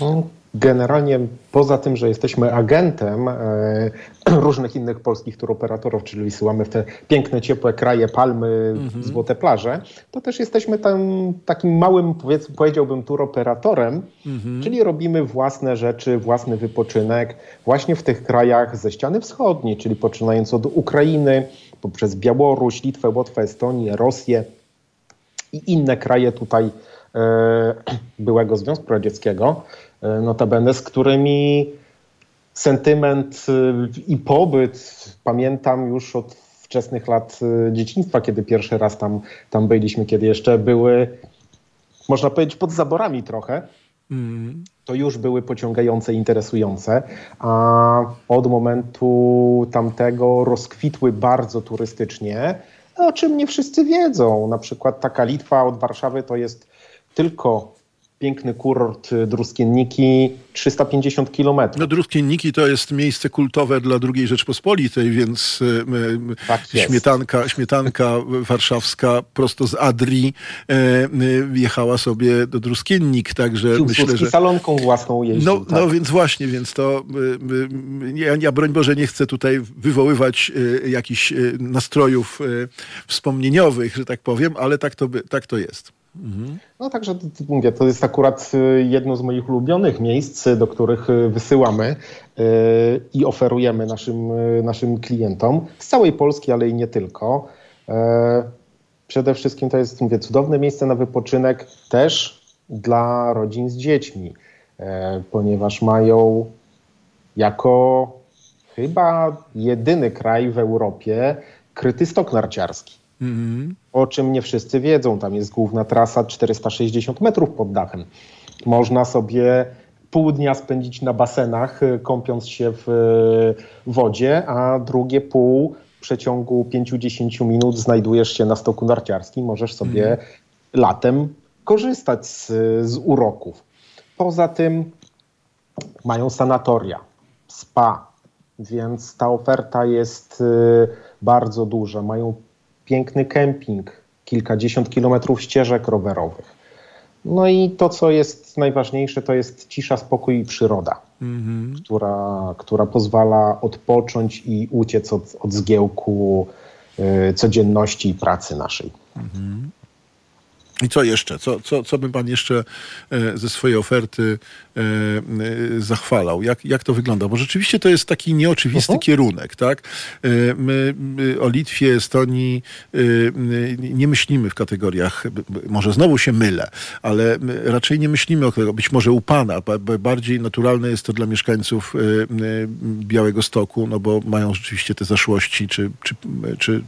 Speaker 1: No, Generalnie poza tym, że jesteśmy agentem e, różnych innych polskich turoperatorów, czyli wysyłamy w te piękne, ciepłe kraje, palmy, mhm. złote plaże, to też jesteśmy tam takim małym, powiedziałbym, turoperatorem, mhm. czyli robimy własne rzeczy, własny wypoczynek właśnie w tych krajach ze ściany wschodniej, czyli poczynając od Ukrainy, poprzez Białoruś, Litwę, Łotwę, Estonię, Rosję i inne kraje tutaj byłego Związku Radzieckiego. E, notabene, z którymi sentyment y, i pobyt pamiętam już od wczesnych lat dzieciństwa, kiedy pierwszy raz tam, tam byliśmy, kiedy jeszcze były, można powiedzieć, pod zaborami trochę. Mm. To już były pociągające, interesujące, a od momentu tamtego rozkwitły bardzo turystycznie, o czym nie wszyscy wiedzą. Na przykład taka Litwa od Warszawy to jest tylko piękny kurort y, Druskienniki, 350 kilometrów.
Speaker 2: No Druskienniki to jest miejsce kultowe dla II Rzeczpospolitej, więc y, tak śmietanka, śmietanka warszawska prosto z Adrii e, jechała sobie do Druskiennik, także
Speaker 1: Piłsudski myślę, że... salonką własną jeździł.
Speaker 2: No, tak. no więc właśnie, więc to ja, ja broń Boże nie chcę tutaj wywoływać e, jakichś e, nastrojów wspomnieniowych, że tak powiem, ale tak to, tak to jest.
Speaker 1: No także mówię, to jest akurat y, jedno z moich ulubionych miejsc, do których y, wysyłamy y, i oferujemy naszym, naszym klientom z całej Polski, ale i nie tylko. E, Przede wszystkim to jest, mówię, cudowne miejsce na wypoczynek też dla rodzin z dziećmi, e, ponieważ mają jako chyba jedyny kraj w Europie kryty stok narciarski. O czym nie wszyscy wiedzą. Tam jest główna trasa 460 metrów pod dachem. Można sobie pół dnia spędzić na basenach, y, kąpiąc się w y, wodzie, a drugie pół w przeciągu 5-10 minut znajdujesz się na stoku narciarskim. Możesz sobie latem korzystać z, z uroków. Poza tym mają sanatoria, spa, więc ta oferta jest y, bardzo duża. Mają piękny kemping, kilkadziesiąt kilometrów ścieżek rowerowych. No i to, co jest najważniejsze, to jest cisza, spokój i przyroda, która, która pozwala odpocząć i uciec od, od zgiełku y, codzienności i pracy naszej.
Speaker 2: I co jeszcze? Co, co, co by pan jeszcze e, ze swojej oferty e, e, zachwalał? Jak, jak to wygląda? Bo rzeczywiście to jest taki nieoczywisty kierunek, tak? My, my o Litwie, Estonii nie myślimy w kategoriach, może znowu się mylę, ale raczej nie myślimy o tego, być może u pana, ba- ba- bardziej naturalne jest to dla mieszkańców Białego Stoku, no bo mają rzeczywiście te zaszłości, czy, czy, czy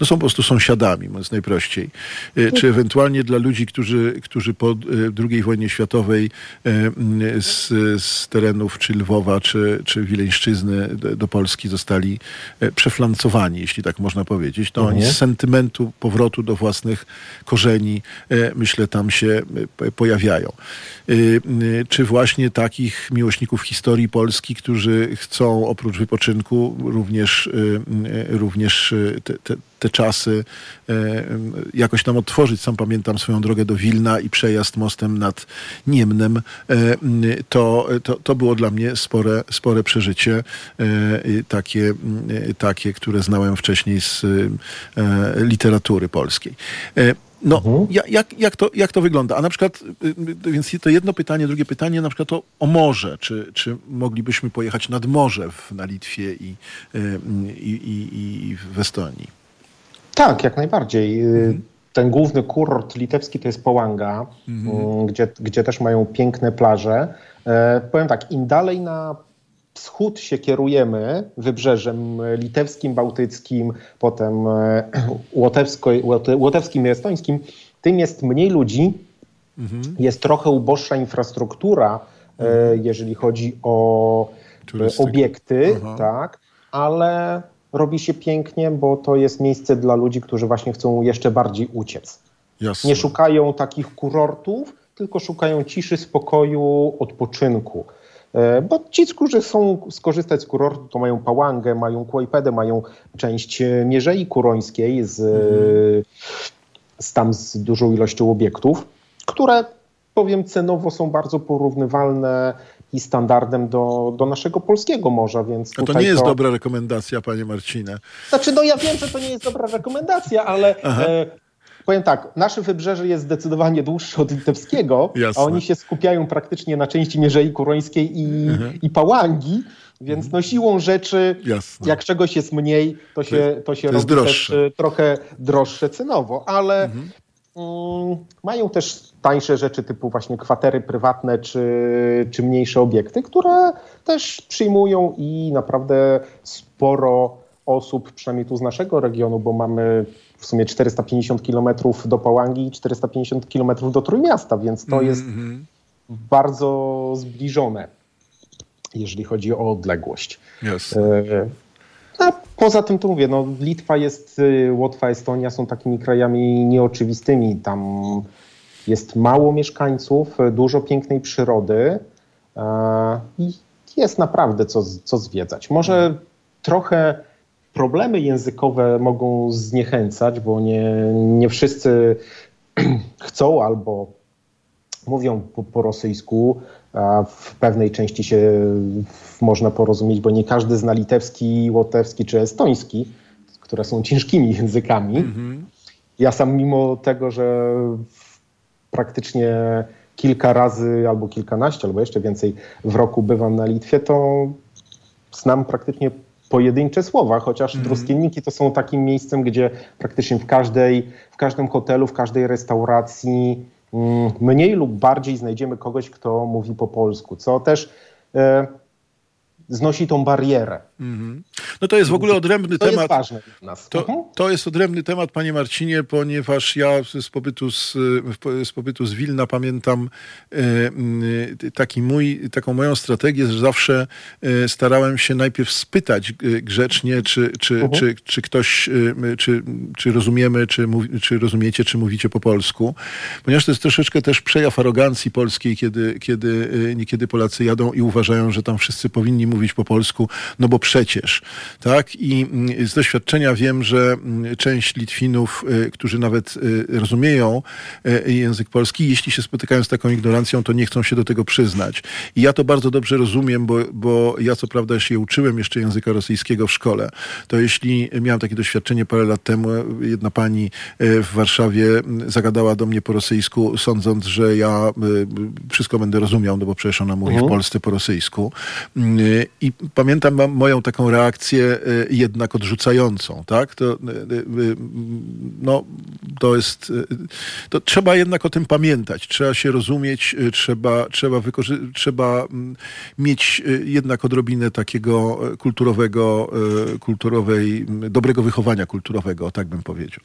Speaker 2: no są po prostu sąsiadami, mówiąc najprościej. Czy ewentualnie dla ludzi, którzy, którzy po e, II wojnie światowej e, z, z terenów czy Lwowa, czy, czy Wileńszczyzny do, Polski zostali e, przeflancowani, jeśli tak można powiedzieć, to oni
Speaker 1: Mhm.
Speaker 2: z sentymentu powrotu do własnych korzeni, myślę, tam się pojawiają. Czy właśnie takich miłośników historii Polski, którzy chcą oprócz wypoczynku również, również te, te, te czasy jakoś tam odtworzyć. Sam pamiętam swoją drogę do Wilna i przejazd mostem nad Niemnem. E, To, to, to było dla mnie spore, spore przeżycie, e, takie, e, takie, które znałem wcześniej z literatury polskiej. No, ja- jak, jak, to, jak to wygląda? A na przykład, więc to jedno pytanie, drugie pytanie, na przykład to o morze. Czy, czy moglibyśmy pojechać nad morze w, na Litwie i, i, i, i w Estonii?
Speaker 1: Tak, jak najbardziej. Y, Ten główny kurort litewski to jest Połanga, y, gdzie, gdzie też mają piękne plaże. E, powiem tak, im dalej na wschód się kierujemy, wybrzeżem litewskim, bałtyckim, potem e, łotewsko, łote- łotewskim i estońskim, tym jest mniej ludzi, jest trochę uboższa infrastruktura, e, jeżeli chodzi o obiekty,
Speaker 2: Aha.
Speaker 1: tak, ale robi się pięknie, bo to jest miejsce dla ludzi, którzy właśnie chcą jeszcze bardziej uciec.
Speaker 2: Jasne.
Speaker 1: Nie szukają takich kurortów, tylko szukają ciszy, spokoju, odpoczynku. E, Bo ci, którzy chcą skorzystać z kurortu, to mają Pałangę, mają Kłajpedę, mają część e, Mierzei Kurońskiej z, z tam z dużą ilością obiektów, które powiem cenowo są bardzo porównywalne i standardem do, do naszego polskiego morza, więc
Speaker 2: A to nie jest dobra rekomendacja, panie Marcinie.
Speaker 1: znaczy, no ja wiem, że to nie jest dobra rekomendacja, ale e, powiem tak, nasze wybrzeże jest zdecydowanie dłuższe od litewskiego,
Speaker 2: Jasne.
Speaker 1: a oni się skupiają praktycznie na części Mierzei Kurońskiej i, i Pałangi, więc no siłą rzeczy,
Speaker 2: Jasne.
Speaker 1: jak czegoś jest mniej, to się, to się
Speaker 2: to
Speaker 1: robi
Speaker 2: droższe.
Speaker 1: też e, trochę droższe cenowo, ale mm, mają też tańsze rzeczy typu właśnie kwatery prywatne czy, czy mniejsze obiekty, które też przyjmują i naprawdę sporo osób, przynajmniej tu z naszego regionu, bo mamy w sumie 450 km do Pałangi i 450 km do Trójmiasta, więc to jest bardzo zbliżone, jeżeli chodzi o odległość.
Speaker 2: Jasne.
Speaker 1: E, A poza tym to mówię, no Litwa jest, y, Łotwa, Estonia są takimi krajami nieoczywistymi. Tam jest mało mieszkańców, y, dużo pięknej przyrody e, i jest naprawdę co, co zwiedzać. Może trochę problemy językowe mogą zniechęcać, bo nie, nie wszyscy chcą albo mówią po, po rosyjsku, a w pewnej części się można porozumieć, bo nie każdy zna litewski, łotewski czy estoński, które są ciężkimi językami. Ja sam mimo tego, że praktycznie kilka razy albo kilkanaście, albo jeszcze więcej w roku bywam na Litwie, to znam praktycznie pojedyncze słowa, chociaż
Speaker 2: Mhm.
Speaker 1: Druskienniki to są takim miejscem, gdzie praktycznie w każdej, w każdym hotelu, w każdej restauracji mm, mniej lub bardziej znajdziemy kogoś, kto mówi po polsku, co też e, znosi tą barierę.
Speaker 2: No to jest w ogóle odrębny
Speaker 1: To
Speaker 2: temat.
Speaker 1: jest.
Speaker 2: To, to jest odrębny temat, panie Marcinie, ponieważ ja z pobytu z, z pobytu z Wilna pamiętam e, taki mój, taką moją strategię, że zawsze e, starałem się najpierw spytać e, grzecznie, czy, czy,
Speaker 1: Mhm.
Speaker 2: czy, czy ktoś, czy, czy rozumiemy, czy, czy rozumiecie, czy mówicie po polsku. Ponieważ to jest troszeczkę też przejaw arogancji polskiej, kiedy, kiedy niekiedy Polacy jadą i uważają, że tam wszyscy powinni mówić po polsku, no bo przecież, tak? I mm, z doświadczenia wiem, że mm, część Litwinów, y, którzy nawet y, rozumieją y, język polski, jeśli się spotykają z taką ignorancją, to nie chcą się do tego przyznać. I ja to bardzo dobrze rozumiem, bo, bo ja co prawda się uczyłem jeszcze języka rosyjskiego w szkole. To jeśli miałem takie doświadczenie parę lat temu, jedna pani w Warszawie mm, zagadała do mnie po rosyjsku, sądząc, że ja wszystko będę rozumiał, no bo przecież ona mówi w Polsce po rosyjsku. I pamiętam mam moją taką reakcję y, jednak odrzucającą, tak? To, y, y, no, to jest, to trzeba jednak o tym pamiętać, trzeba się rozumieć, trzeba, trzeba, trzeba mieć jednak odrobinę takiego kulturowego, kulturowej, dobrego wychowania kulturowego, tak bym powiedział.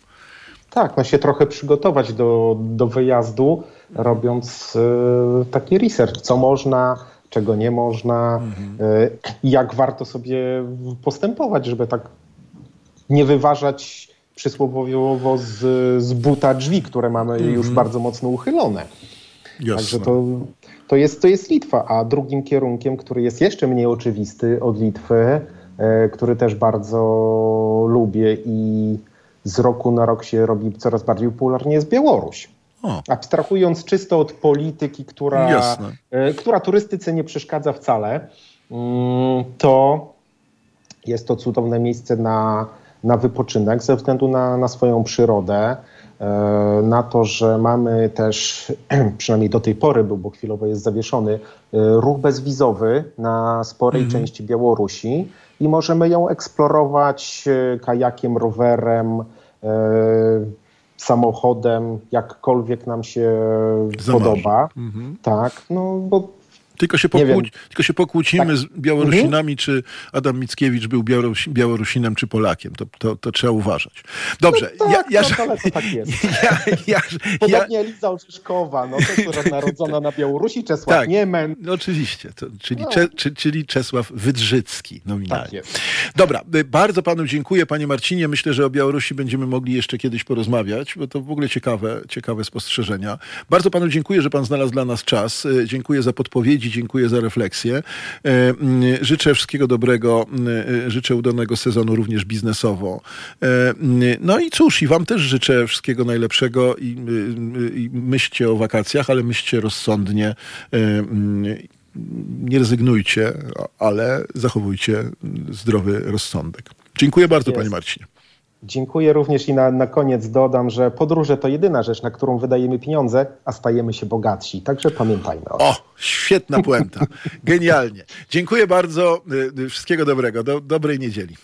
Speaker 1: Tak, no się trochę przygotować do, do wyjazdu, robiąc e, taki research, co można, czego nie można, e, i jak warto sobie postępować, żeby tak nie wyważać przysłowiowo z, z buta drzwi, które mamy już bardzo mocno uchylone. Także to, to, jest, to jest Litwa, a drugim kierunkiem, który jest jeszcze mniej oczywisty od Litwy, e, który też bardzo lubię i z roku na rok się robi coraz bardziej popularnie, jest Białoruś.
Speaker 2: O.
Speaker 1: Abstrahując czysto od polityki, która, e, która turystyce nie przeszkadza wcale, mm, to jest to cudowne miejsce na, na wypoczynek ze względu na, na swoją przyrodę, e, na to, że mamy też, przynajmniej do tej pory był, bo chwilowo jest zawieszony, e, ruch bezwizowy na sporej części Białorusi i możemy ją eksplorować kajakiem, rowerem, samochodem, jakkolwiek nam się
Speaker 2: Zamarzy.
Speaker 1: podoba. Tak, no bo
Speaker 2: Tylko się, pokłóci, tylko się pokłócimy
Speaker 1: Tak.
Speaker 2: z Białorusinami, czy Adam Mickiewicz był Białorusi, Białorusinem, czy Polakiem. To, to, to trzeba uważać. Dobrze.
Speaker 1: tak,
Speaker 2: ja, ja,
Speaker 1: no, ale to tak jest.
Speaker 2: ja, ja, ja,
Speaker 1: Podobnie Eliza Orzeszkowa, no to, która narodzona na Białorusi, Czesław
Speaker 2: Tak.
Speaker 1: Niemen.
Speaker 2: no oczywiście, to, czyli,
Speaker 1: No.
Speaker 2: Cze, czy, czyli Czesław Wydrzycki nominalnie.
Speaker 1: Tak jest.
Speaker 2: Dobra, y, bardzo panu dziękuję, panie Marcinie. Myślę, że o Białorusi będziemy mogli jeszcze kiedyś porozmawiać, bo to w ogóle ciekawe, ciekawe spostrzeżenia. Bardzo panu dziękuję, że pan znalazł dla nas czas. Y, Dziękuję za podpowiedzi, dziękuję za refleksję. Y, mm, Życzę wszystkiego dobrego, y, życzę udanego sezonu również biznesowo. Y, mm, No i cóż, i wam też życzę wszystkiego najlepszego i, y, y, i myślcie o wakacjach, ale myślcie rozsądnie. Mm, nie rezygnujcie, ale zachowujcie zdrowy rozsądek. Dziękuję bardzo,
Speaker 1: Jest.
Speaker 2: panie Marcinie.
Speaker 1: Dziękuję również i na, na koniec dodam, że podróże to jedyna rzecz, na którą wydajemy pieniądze, a stajemy się bogatsi. Także pamiętajmy o tym.
Speaker 2: O, świetna puenta. Genialnie. Dziękuję bardzo. Y, y, Wszystkiego dobrego. Do, dobrej niedzieli.